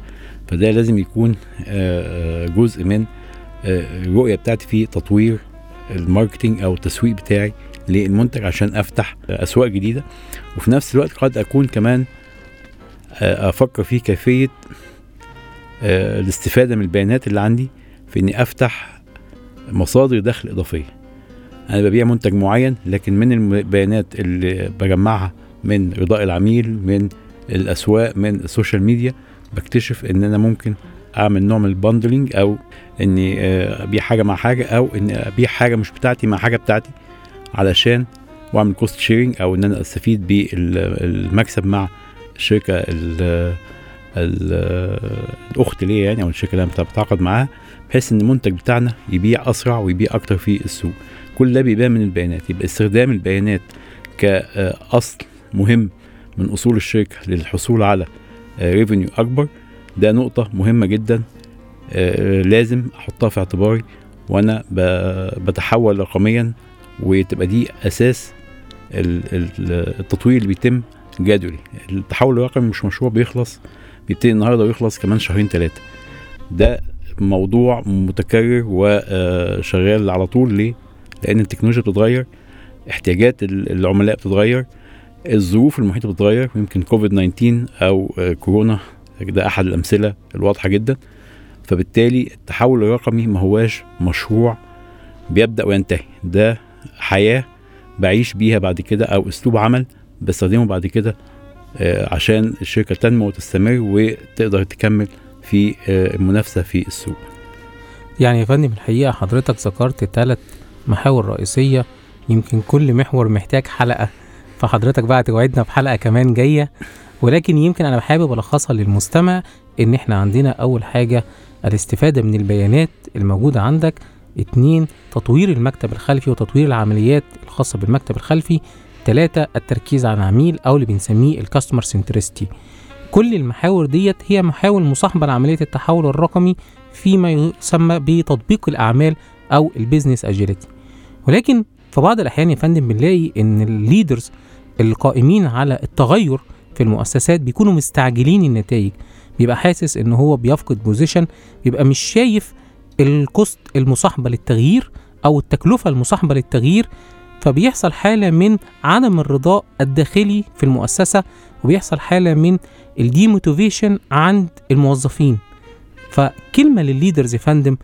فده لازم يكون آه، آه، جزء من الرؤية بتاعتي في تطوير الماركتينج أو التسويق بتاعي للمنتج عشان أفتح أسواق جديدة. وفي نفس الوقت قد أكون كمان آه، أفكر في كيفية آه، الاستفادة من البيانات اللي عندي في إني أفتح مصادر دخل إضافية. أنا ببيع منتج معين لكن من البيانات اللي بجمعها من رضاء العميل من الأسواق من ال social media بكتشف إن أنا ممكن أعمل نوع من ال bundling أو إني آه، أبيع حاجة مع حاجة أو إني أبيع حاجة مش بتاعتي مع حاجة بتاعتي علشان وأعمل cost sharing أو إن أنا أستفيد بالمكسب مع الشركة ال- ال- الأخت ليا يعني أو الشركة اللي أنا بتعاقد معاها بحيث إن المنتج بتاعنا يبيع أسرع ويبيع أكتر في السوق. كل ده بيبان من البيانات. يبقى استخدام البيانات كاصل مهم من أصول الشركة للحصول على ريفينيو أكبر ده نقطة مهمة جدا آه، لازم أحطها في اعتباري وأنا بتحول رقميا وتبقى دي أساس ال- ال- التطوير اللي بيتم جدولي. التحول الرقمي مش مشروع بيخلص بيبتدي النهارده ويخلص كمان شهرين ثلاثة ده موضوع متكرر وشغال على طول. ليه؟ لأن التكنولوجيا بتتغير احتياجات ال- العملاء بتتغير الظروف المحيطة بتتغير ويمكن كوفيد 19 أو آه، كورونا ده أحد الأمثلة الواضحة جدا. فبالتالي التحول الرقمي ما هواش مشروع بيبدأ وينتهي. ده حياة بعيش بيها بعد كده أو أسلوب عمل بستخدمه بعد كده آه، عشان الشركة تنمو وتستمر وتقدر تكمل في آه، المنافسة في السوق. يعني يا فندم الحقيقة حضرتك ذكرت ثلاث محاور رئيسية يمكن كل محور محتاج حلقة. فحضرتك بقى توعدنا بحلقة كمان جاية. ولكن يمكن أنا حابب ألخصها للمستمع إن إحنا عندنا أول حاجة الاستفادة من البيانات الموجودة عندك اتنين تطوير المكتب الخلفي وتطوير العمليات الخاصة بالمكتب الخلفي تلاتة التركيز على العميل أو اللي بنسميه ال customer centricity كل المحاور ديت هي محاور مصاحبة لعملية التحول الرقمي فيما يسمى بتطبيق الأعمال أو ال business agility ولكن في بعض الأحيان يا فندم بنلاقي إن ال leaders القائمين على التغير في المؤسسات بيكونوا مستعجلين النتائج. بيبقى حاسس إن هو بيفقد position بيبقى مش شايف ال cost المصاحبة للتغيير أو التكلفة المصاحبة للتغيير. فبيحصل حالة من عدم الرضاء الداخلي في المؤسسة وبيحصل حالة من ال demotivation عند الموظفين. فكلمة لل leaders يا فندم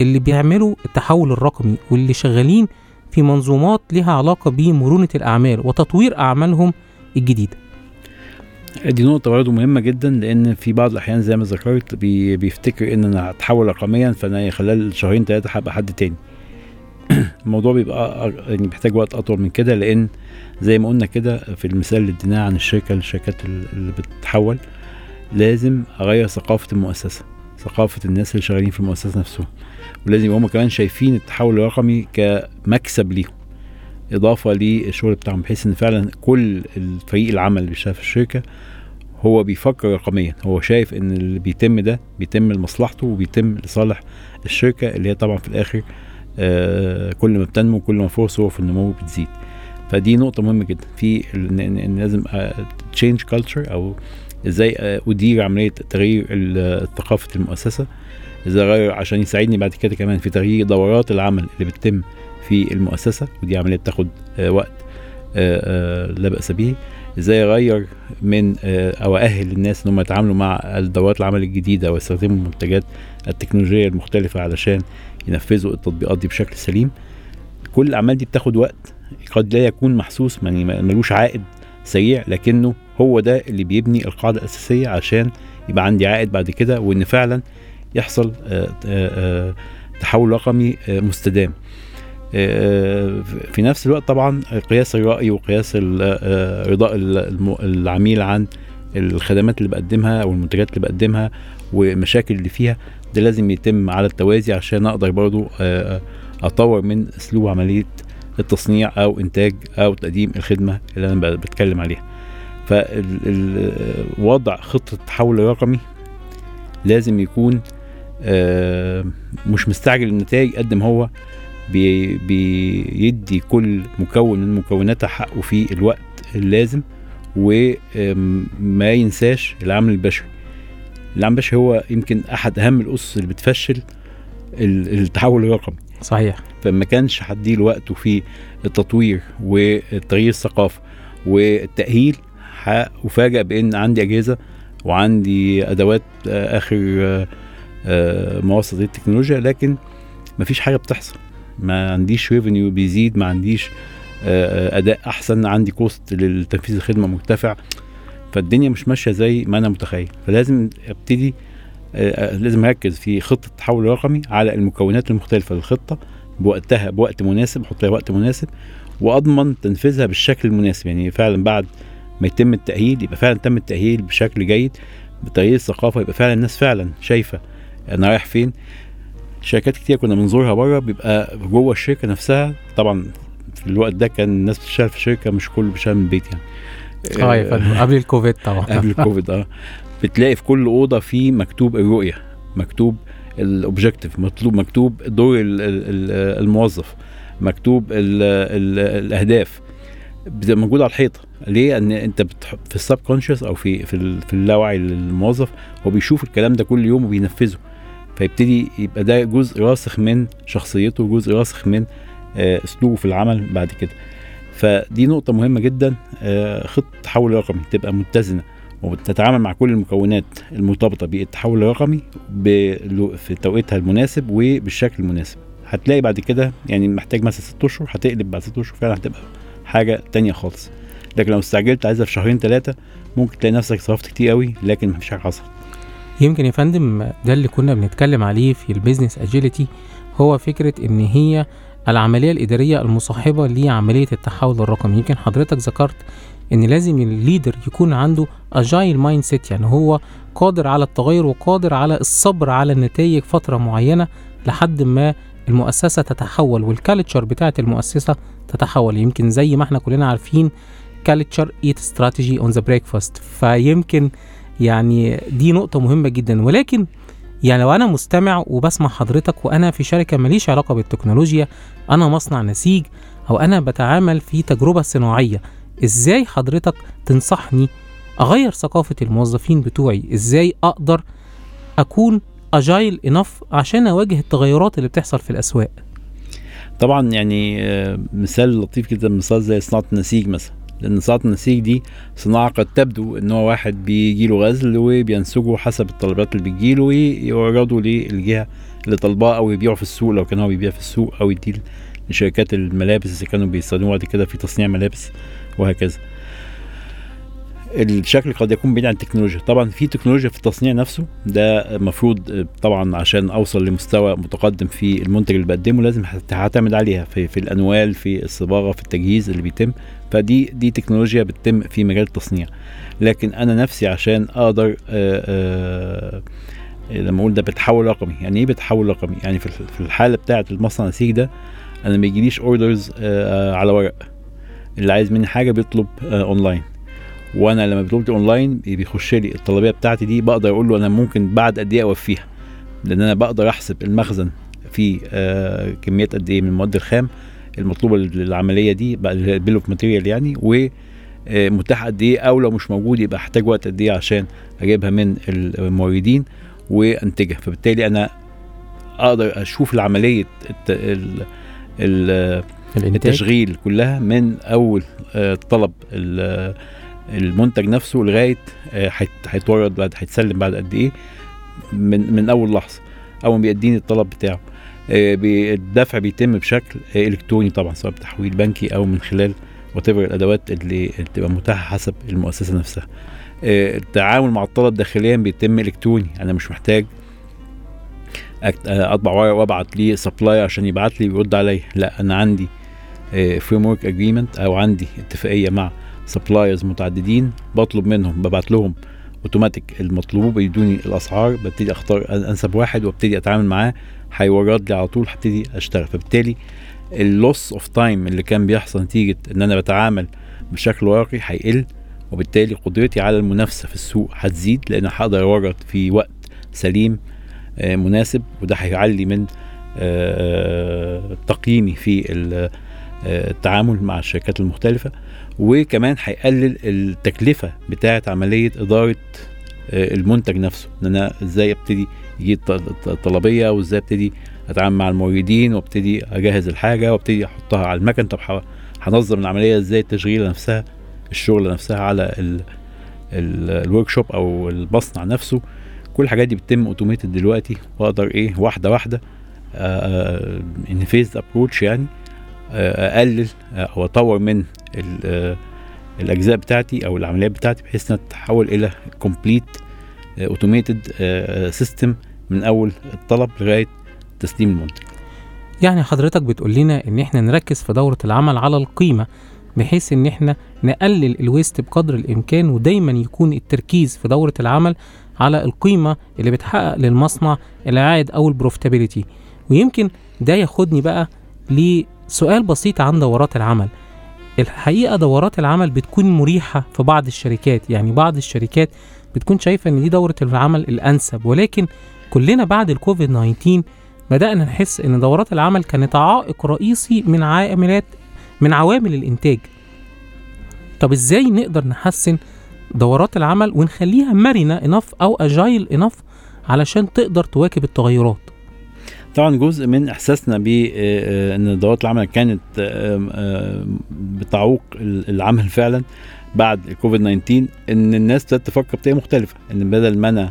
اللي بيعملوا التحول الرقمي واللي شغالين في منظومات لها علاقة بمرونة الأعمال وتطوير أعمالهم الجديدة. دي نقطة برضه مهمة جدا لأن في بعض الأحيان زي ما ذكرت بي بيفتكر إن أنا هتحول رقميا فأنا خلال شهرين ثلاثة هبقى حد تاني. الموضوع بيبقى يعني محتاج وقت أطول من كده لأن زي ما قلنا كده في المثال اللي اديناه عن الشركة للشركات ال- اللي بتتحول لازم أغير ثقافة المؤسسة ثقافة الناس اللي شغالين في المؤسسة نفسهم ولازم هم كمان شايفين التحول الرقمي كمكسب ليهم إضافة للشغل بتاعهم بحيث إن فعلا كل الفريق العمل اللي بيشتغل في الشركة هو بيفكر رقميا. هو شايف إن اللي بيتم ده بيتم لمصلحته وبيتم لصالح الشركة اللي هي طبعا في الآخر آه كل ما بتنمو كل ما فرصه في النمو بتزيد. فدي نقطة مهمة جدا. في ان لازم change culture أو إزاي آه، أدير عملية تغيير ثقافة المؤسسة. إزاي أغير عشان يساعدني بعد كده كمان في تغيير دورات العمل اللي بتتم في المؤسسة. ودي عملية بتاخد آه، وقت آه، آه، لا بأس به. إزاي اغير من آه، أو أهل الناس ان هم يتعاملوا مع الدورات العمل الجديدة ويستخدموا المنتجات التكنولوجية المختلفة علشان ينفذوا التطبيقات دي بشكل سليم. كل الأعمال دي بتاخد وقت قد لا يكون محسوس يعني ملوش عائد سريع لكنه هو ده اللي بيبني القاعدة الأساسية عشان يبقى عندي عائد بعد كده وإن فعلا يحصل آه، آه، تحول رقمي مستدام. في نفس الوقت طبعا قياس الرأي وقياس ال- آه، رضاء العميل عن الخدمات اللي بقدمها أو المنتجات اللي بقدمها والمشاكل اللي فيها ده لازم يتم على التوازي عشان أقدر برضو آه، أطور من أسلوب عملية التصنيع أو إنتاج أو تقديم الخدمة اللي أنا بتكلم عليها. فوضع خطة التحول الرقمي لازم يكون آه، مش مستعجل النتائج قد ما هو بي بيدي كل مكون من مكوناتها حقه في الوقت اللازم وما ينساش العامل البشري. العامل البشري هو يمكن أحد أهم الأسس اللي بتفشل ال- التحول الرقمي. صحيح. فما كانش هديله وقته في التطوير وتغيير الثقافة والتأهيل هفاجئ بإن عندي أجهزة وعندي أدوات آخر آه، آه، مواصفات التكنولوجيا لكن مفيش حاجة بتحصل. ما عنديش revenue بيزيد ما عنديش آه، آه، أداء أحسن عندي cost للتنفيذ الخدمة مرتفع فالدنيا مش ماشية زي ما أنا متخيل. فلازم أبتدي آه، لازم أركز في خطة التحول الرقمي على المكونات المختلفة للخطة بوقتها بوقت مناسب أحط لها وقت مناسب وأضمن تنفيذها بالشكل المناسب. يعني فعلا بعد ما يتم التأهيل يبقى فعلا تم التأهيل بشكل جيد بتغيير الثقافه يبقى فعلا الناس فعلا شايفة أنا رايح فين. شركات كتير كنا بنزورها بره بيبقى جوه الشركة نفسها. طبعا في الوقت ده كان الناس بتشتغل في الشركة مش كله بيشتغل من البيت يعني. آه فندم قبل الكوفيد طبعا. قبل الكوفيد آه. بتلاقي في كل أوضة في مكتوب الرؤية مكتوب ال objective مطلوب مكتوب دور ال- ال- ال- الموظف مكتوب ال ال الأهداف. بتبقى موجودة على الحيطة. ليه؟ ان أنت بتح... في ال subconscious أو في في اللاوعي للموظف هو بيشوف الكلام ده كل يوم وبينفذه. فيبتدي يبقى ده جزء راسخ من شخصيته جزء راسخ من آه، أسلوبه في العمل بعد كده. فدي نقطة مهمة جدا آه، خطة التحول الرقمي تبقى متزنة وتتعامل مع كل المكونات المرتبطة بالتحول الرقمي في توقيتها المناسب وبالشكل المناسب. هتلاقي بعد كده يعني محتاج مثلا ست أشهر هتقلب بعد ست أشهر فعلا هتبقى حاجة تانية خالص. لكن لو استعجلت عايزها في شهرين ثلاثة ممكن تلاقي نفسك صرفت كتير قوي لكن مفيش حاجة حصلت. يمكن يا فندم ده اللي كنا بنتكلم عليه في ال business agility هو فكرة إن هي العملية الإدارية المصاحبة لعملية التحول الرقمي. يمكن حضرتك ذكرت إن لازم ال leader يكون عنده agile mindset يعني هو قادر على التغير وقادر على الصبر على النتائج فترة معينة لحد ما المؤسسة تتحول وال culture بتاعه المؤسسة تتحول. يمكن زي ما إحنا كلنا عارفين culture eats strategy on the breakfast فيمكن يعني دي نقطة مهمة جدا. ولكن يعني لو أنا مستمع وبسمع حضرتك وأنا في شركة ماليش علاقة بالتكنولوجيا أنا مصنع نسيج أو أنا بتعامل في تجربة صناعية إزاي حضرتك تنصحني أغير ثقافة الموظفين بتوعي؟ إزاي أقدر أكون اجايل انف عشان أواجه التغيرات اللي بتحصل في الأسواق؟ طبعا يعني آه، مثال لطيف جدا مثال زي صناعة النسيج مثلا. لأن صناعه النسيج دي صناعة قد تبدو إن هو واحد بيجي له غزل وبينسجه حسب الطلبات اللي بتجيله ويعرضه للجهة اللي طالباه أو يبيعه في السوق لو كان هو بيبيع في السوق أو يديه لشركات الملابس اللي كانوا بيستخدموها بعد كده في تصنيع ملابس وهكذا. الشكل قد يكون بعيد عن التكنولوجيا. طبعا في تكنولوجيا في التصنيع نفسه ده المفروض طبعا عشان أوصل لمستوى متقدم في المنتج اللي بقدمه لازم هعتمد عليها في, في الأنوال في الصباغة في التجهيز اللي بيتم. فدي دي تكنولوجيا بتتم في مجال التصنيع. لكن أنا نفسي عشان أقدر آآ آآ لما أقول ده بتحول رقمي. يعني إيه بتحول رقمي؟ يعني في الحالة بتاعة المصنع النسيج ده أنا ما يجيليش orders على ورق. اللي عايز مني حاجة بيطلب آه، اونلاين وأنا لما بيطلب لي أونلاين بيخش لي الطلبية بتاعتي دي بقدر أقول له أنا ممكن بعد قد إيه أوفيها. لأن أنا بقدر أحسب المخزن في آه، كميات قد إيه من المواد الخام المطلوبة للعملية دي ال bill of material يعني و آه، متاح قد إيه أو لو مش موجود يبقى احتاج وقت قد إيه عشان أجيبها من الموردين وأنتجها. فبالتالي أنا أقدر أشوف العملية الت- ال- ال- التشغيل كلها من أول آه، طلب ال- المنتج نفسه لغاية آه، هيت- هيتورد بعد هيتسلم بعد قد إيه؟ من من أول لحظة أول ما بيديني الطلب بتاعه. آه، الدفع بيتم بشكل آه، إلكتروني طبعا سواء بتحويل بنكي أو من خلال والأدوات اللي بتبقى متاحة حسب المؤسسة نفسها. آه، التعامل مع الطلب داخليا بيتم إلكتروني. أنا مش محتاج آه، أطبع ورقه وأبعت ليه supplier عشان يبعت لي ويرد عليا. لا أنا عندي framework agreement أو عندي اتفاقية مع suppliers متعددين بطلب منهم ببعت لهم اوتوماتيك المطلوب بيدوني الأسعار ببتدي أختار أنسب واحد وأبتدي أتعامل معاه هيورد لي على طول هبتدي أشتغل. فبالتالي ال loss of time اللي كان بيحصل نتيجة إن أنا بتعامل بشكل ورقي هيقل وبالتالي قدرتي على المنافسة في السوق هتزيد لأن هقدر أورد في وقت سليم آه، مناسب وده هيعلي من آه، تقييمي في آه، التعامل مع الشركات المختلفة. وكمان هيقلل التكلفة بتاعة عملية إدارة آه، المنتج نفسه. إن أنا إزاي أبتدي يجي الط- الط- الطلبية وإزاي أبتدي أتعامل مع الموردين وأبتدي أجهز الحاجة وأبتدي أحطها على المكن. طب هنظم العملية إزاي؟ التشغيلة نفسها الشغل نفسها على ال workshop أو المصنع نفسه. كل الحاجات دي بتتم automated دلوقتي. وأقدر إيه؟ واحدة واحدة in phased approach يعني آه، أقلل آه، أو أطور من الأجزاء بتاعتي أو العمليات بتاعتي بحيث إنها تتحول إلى complete automated system من أول الطلب لغاية تسليم المنتج. يعني حضرتك بتقول لنا إن إحنا نركز في دورة العمل على القيمة بحيث إن إحنا نقلل ال waste بقدر الإمكان ودايما يكون التركيز في دورة العمل على القيمة اللي بتحقق للمصنع العائد أو ال profitability ويمكن ده ياخدني بقى لسؤال بسيط عن دورات العمل. الحقيقة دورات العمل بتكون مريحة في بعض الشركات يعني بعض الشركات بتكون شايفة إن دي دورة العمل الأنسب ولكن كلنا بعد الكوفيد 19 بدأنا نحس إن دورات العمل كانت عائق رئيسي من عاملات من عوامل الإنتاج. طب إزاي نقدر نحسن دورات العمل ونخليها مرنة انف أو أجايل انف علشان تقدر تواكب التغيرات؟ طبعا جزء من إحساسنا بان دورات العمل كانت آه، آه، بتعوق العمل فعلا بعد الكوفيد 19 إن الناس ابتدت تفكر بطريقة مختلفة إن بدل ما أنا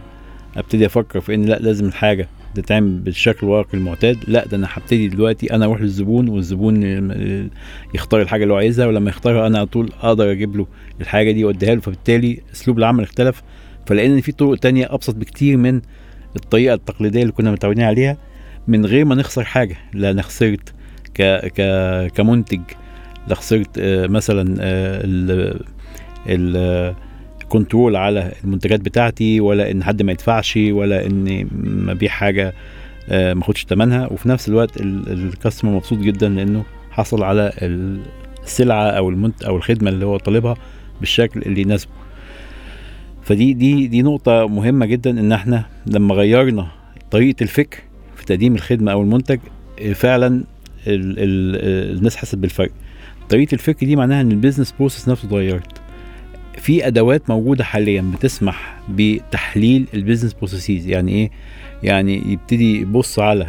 ابتدي أفكر في إن لأ لازم الحاجة تتعمل بالشكل الورقي المعتاد لأ ده أنا هبتدي دلوقتي أنا أروح للزبون والزبون يختار الحاجة اللي هو عايزها ولما يختارها أنا على طول أقدر أجيب له الحاجة دي وأديها له فبالتالي أسلوب العمل اختلف فلقينا ان في طرق تانية أبسط بكتير من الطريقة التقليدية اللي كنا متعودين عليها. من غير ما نخسر حاجة لا أنا خسرت ك ك كمنتج لا خسرت آه، مثلا آه، ال ال كنترول على المنتجات بتاعتي ولا إن حد ما يدفعش ولا اني ما أبيع حاجة آه، ما أخدش ثمنها وفي نفس الوقت ال- الكاستمر مبسوط جدا لأنه حصل على السلعة أو المنت أو الخدمة اللي هو طالبها بالشكل اللي يناسبه. فدي دي دي نقطة مهمة جدا إن إحنا لما غيرنا طريقة الفكر تقديم الخدمة أو المنتج آه، فعلا ال ال الناس حست بالفرق. طريقة الفكر دي معناها إن ال business process نفسه اتغيرت. في أدوات موجودة حاليا بتسمح بتحليل ال business processes يعني إيه؟ يعني يبتدي يبص على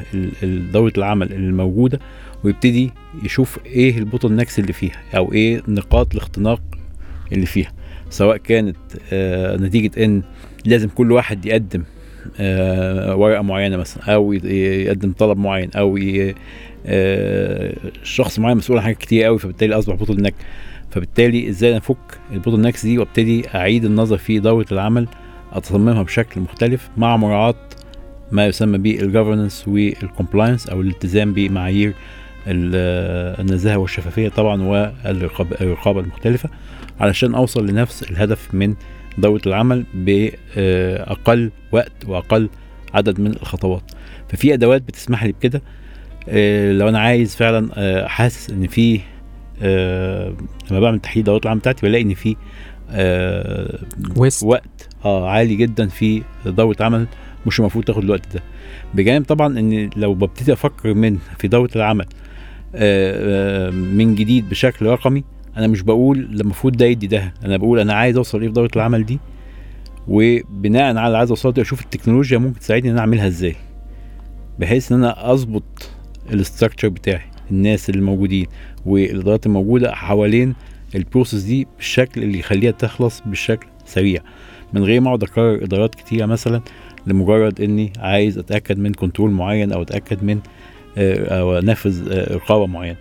دورة العمل الموجوده ويبتدي يشوف إيه ال bottlenecks اللي فيها أو إيه نقاط الاختناق اللي فيها. سواء كانت آه نتيجة إن لازم كل واحد يقدم آه ورقة معينة مثلا أو يقدم طلب معين أو آه شخص معين مسؤول عن حاجات كتير قوي فبالتالي أصبح bottleneck فبالتالي إزاي أفك ال bottlenecks دي وأبتدي أعيد النظر في دوره العمل أتصممها بشكل مختلف مع مراعاة ما يسمى بال governance وال compliance أو الالتزام بمعايير ال- النزاهة والشفافية طبعا والرقابه المختلفة علشان أوصل لنفس الهدف من دوره العمل بأقل وقت وأقل عدد من الخطوات. ففي أدوات بتسمح لي بكده. آه، لو أنا عايز فعلا آه، حاسس إن في آه، لما بعمل تحليل دورات العمل بتاعتي بلاقي إن في وقت آه عالي جدا في دوره عمل مش المفروض تاخد الوقت ده. بجانب طبعا إن لو ببتدي أفكر من في دوره العمل من جديد بشكل رقمي أنا مش بقول المفروض ده يدي ده أنا بقول أنا عايز أوصل إيه في دورة العمل دي وبناء على اللي عايز أوصله أشوف التكنولوجيا ممكن تساعدني إن أنا أعملها إزاي بحيث إن أنا أظبط ال structure بتاعي الناس اللي موجودين والإدارات الموجودة حوالين ال process دي بالشكل اللي يخليها تخلص بالشكل سريع. من غير ما أقعد أكرر إدارات كتيرة مثلا لمجرد إني عايز أتأكد من control معين أو أتأكد من آه، أو أنفذ آه، رقابه معينه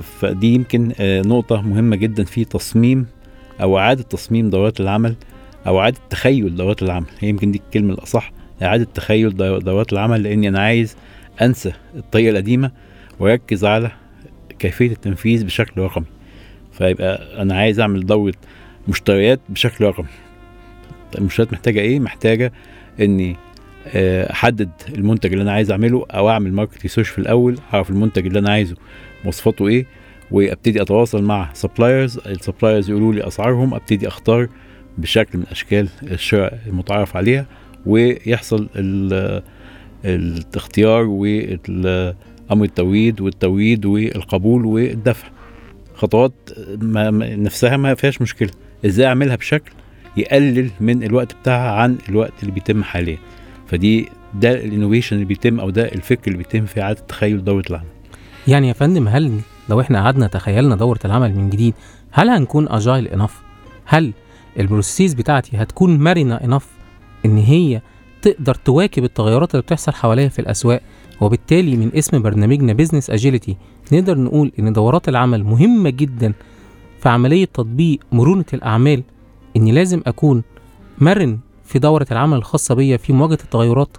فدي يمكن آه، نقطة مهمة جدا في تصميم أو إعادة تصميم دورات العمل أو إعادة تخيل دورات العمل. هي يمكن دي الكلمة الأصح إعادة تخيل دو- دورات العمل لأني أنا عايز أنسى الطريقة القديمة وأركز على كيفية التنفيذ بشكل رقمي. فيبقى أنا عايز أعمل دورة مشتريات بشكل رقمي. طيب المشتريات محتاجة إيه؟ محتاجة إني آه، احدد المنتج اللي أنا عايز اعمله أو اعمل market research في الأول اعرف المنتج اللي أنا عايزه مواصفاته إيه وابتدي اتواصل مع suppliers ال suppliers يقولوا لي اسعارهم ابتدي اختار بشكل من اشكال الشراء المتعارف عليها ويحصل ال- الاختيار وامر التوريد والتوريد والقبول والدفع. خطوات ما- نفسها ما فيهاش مشكلة. إزاي أعملها بشكل يقلل من الوقت بتاعها عن الوقت اللي بيتم حاليا. فدي ده ال innovation اللي بيتم أو ده الفكر اللي بيتم في إعادة تخيل دورة العمل. يعني يا فندم هل لو إحنا قعدنا تخيلنا دورة العمل من جديد هل هنكون agile enough هل ال process بتاعتي هتكون مرنة enough إن هي تقدر تواكب التغيرات اللي بتحصل حواليها في الأسواق؟ وبالتالي من اسم برنامجنا Business Agility نقدر نقول إن دورات العمل مهمة جدا في عملية تطبيق مرونة الأعمال إني لازم أكون مرن في دورة العمل الخاصة بيا في مواجهة التغيرات؟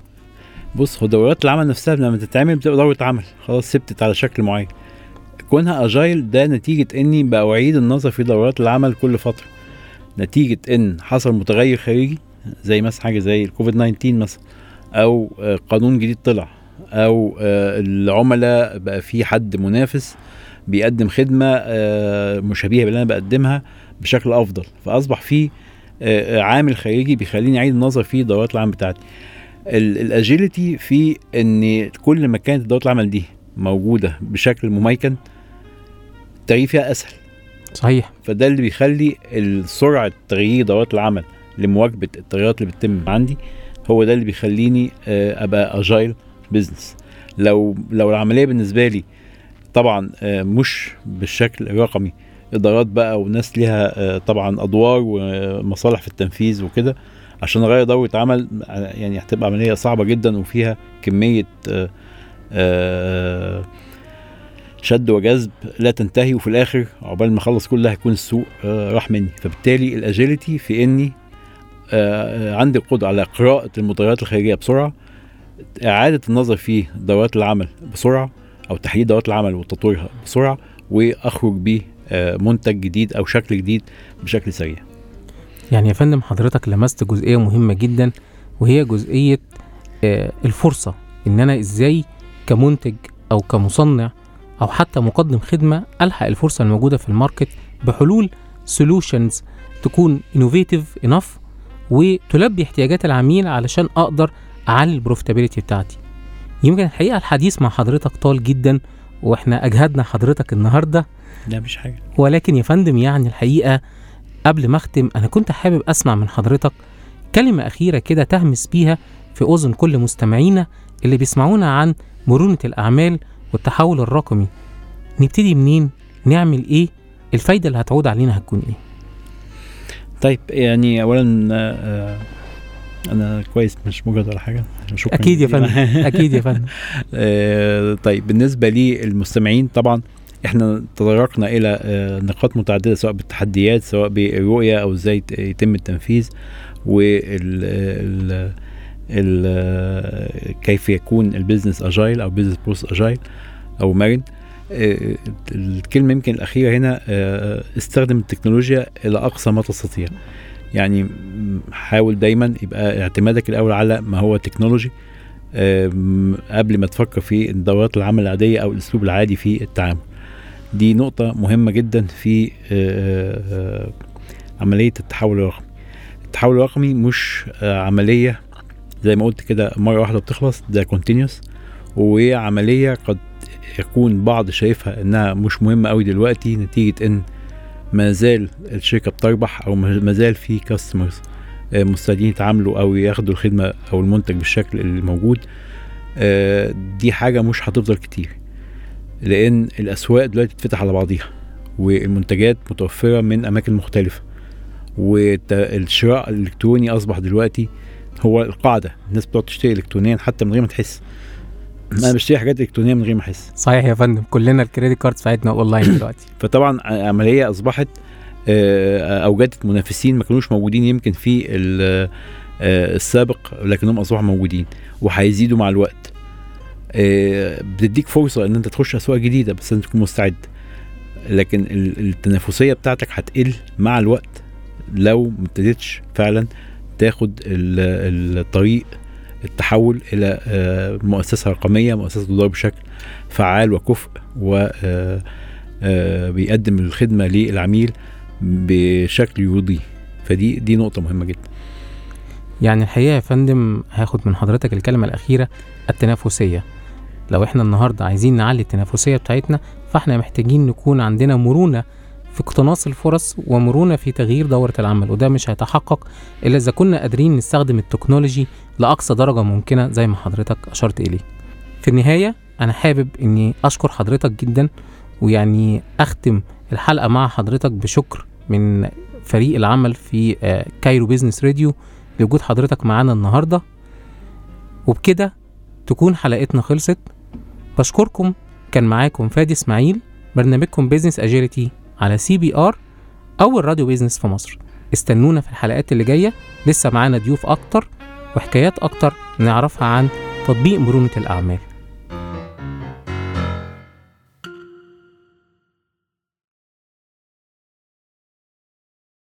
بص هو دورات العمل نفسها لما تتعمل بتبقى دورة عمل. خلاص ثبتت على شكل معين. كونها agile ده نتيجة إني باعيد النظر في دورات العمل كل فترة. نتيجة إن حصل متغير خارجي زي مثلا حاجة زي الكوفيد 19 مثلا أو آه، قانون جديد طلع أو آه، العملاء بقى في حد منافس بيقدم خدمة آه، مشابهة باللي أنا بقدمها بشكل أفضل. فأصبح في عامل خارجي بيخليني أعيد النظر في دورات العمل بتاعتي. الاجيلتي في إن كل ما كانت دورات العمل دي موجودة بشكل مميكن التغيير فيها أسهل. صحيح. فده اللي بيخلي سرعه تغيير دورات العمل لمواكبة التغيرات اللي بتتم عندي هو ده اللي بيخليني آه، أبقى اجايل بزنس لو لو العملية بالنسبة لي طبعا آه، مش بالشكل الرقمي إدارات بقى وناس ليها آه، طبعا أدوار ومصالح في التنفيذ وكده عشان اغير دوره عمل يعني هتبقى عملية صعبة جدا وفيها كمية آه، آه، شد وجذب لا تنتهي وفي الآخر عقبال ما أخلص كل ده هيكون السوق راح مني. فبالتالي الاجيلتي في إني عندي القدرة على قراءه المتغيرات الخارجية بسرعة إعادة النظر في دورات العمل بسرعة أو تحديد دورات العمل وتطويرها بسرعة وأخرج بمنتج جديد أو شكل جديد بشكل سريع. يعني يا فندم حضرتك لمست جزئية مهمة جدا وهي جزئية آه، الفرصة إن أنا إزاي كمنتج أو كمصنع أو حتى مقدم خدمة ألحق الفرصة الموجودة في ال market بحلول solutions تكون innovative enough وتلبي احتياجات العميل علشان أقدر أعلي ال profitability بتاعتي. يمكن الحقيقة الحديث مع حضرتك طال جدا وإحنا أجهدنا حضرتك النهارده. لا مش حاجة. ولكن يا فندم يعني الحقيقة قبل ما اختم أنا كنت حابب أسمع من حضرتك كلمة أخيرة كده تهمس بيها في أذن كل مستمعينا اللي بيسمعونا عن مرونة الأعمال والتحول الرقمي. نبتدي منين؟ نعمل إيه؟ الفايدة اللي هتعود علينا هتكون إيه؟ طيب يعني اولا آه، أنا كويس مش مجرد ولا حاجة. شكرا أكيد يا. فندم أكيد يا فندم. آه، طيب بالنسبة للمستمعين طبعا إحنا تطرقنا إلى آه، نقاط متعددة سواء بالتحديات سواء بالرؤية أو إزاي يتم التنفيذ وال ال ال كيف يكون ال business agile أو business process agile أو مرن آه، الكلمة يمكن الأخيرة هنا استخدم التكنولوجيا إلى أقصى ما تستطيع. يعني حاول دايما يبقى اعتمادك الأول على ما هو تكنولوجي قبل ما تفكر في دورات العمل العادية أو الأسلوب العادي في التعامل. دي نقطة مهمة جدا في آه، آه، عملية التحول الرقمي. التحول الرقمي مش آه، عملية زي ما قلت كده مرة واحدة بتخلص ده كونتينيوس وعملية قد يكون بعض شايفها إنها مش مهمة قوي دلوقتي نتيجة إن ما زال الشركة بتربح أو ما زال في كاستمرز مستعدين يتعاملوا أو ياخدوا الخدمة أو المنتج بالشكل اللي موجود آه، دي حاجة مش هتفضل كتير لأن الأسواق دلوقتي بتفتح على بعضيها والمنتجات متوفرة من أماكن مختلفة والشراء الإلكتروني أصبح دلوقتي هو القاعدة الناس بتقعد تشتري الكترونيا حتى من غير ما تحس. أنا بشتري حاجات إلكترونية من غير ما أحس. صحيح يا فندم كلنا ال credit cards بتاعتنا أونلاين دلوقتي. فطبعا عملية أصبحت آه، اوجدت منافسين ما كانوش موجودين يمكن في آه، السابق لكنهم أصبحوا موجودين وهيزيدوا مع الوقت. آه، بتديك فرصة إن أنت تخش أسواق جديدة بس انت تكون مستعد. لكن ال- التنافسية بتاعتك هتقل مع الوقت لو ما ابتديتش فعلا تاخد ال- الطريق التحول إلى آه، مؤسسة رقمية مؤسسة تدار بشكل فعال وكفء و آه، آه، بيقدم الخدمة للعميل بشكل يرضيه فدي دي نقطة مهمة جدا. يعني الحقيقة يا فندم هاخد من حضرتك الكلمة الأخيرة التنافسية. لو إحنا النهارده عايزين نعلي التنافسية بتاعتنا فإحنا محتاجين نكون عندنا مرونة في اقتناص الفرص ومرونة في تغيير دورة العمل وده مش هيتحقق إلا إذا كنا قادرين نستخدم التكنولوجي لأقصى درجة ممكنة زي ما حضرتك أشرت إليه. في النهاية أنا حابب إني أشكر حضرتك جدا ويعني أختم الحلقة مع حضرتك بشكر من فريق العمل في Cairo Business Radio لوجود حضرتك معانا النهارده. وبكده تكون حلقتنا خلصت. بشكركم كان معاكم فادي إسماعيل برنامجكم Business Agility على CBR اول راديو business في مصر. استنونا في الحلقات اللي جاية. لسه معانا ضيوف أكتر وحكايات أكتر نعرفها عن تطبيق مرونة الأعمال.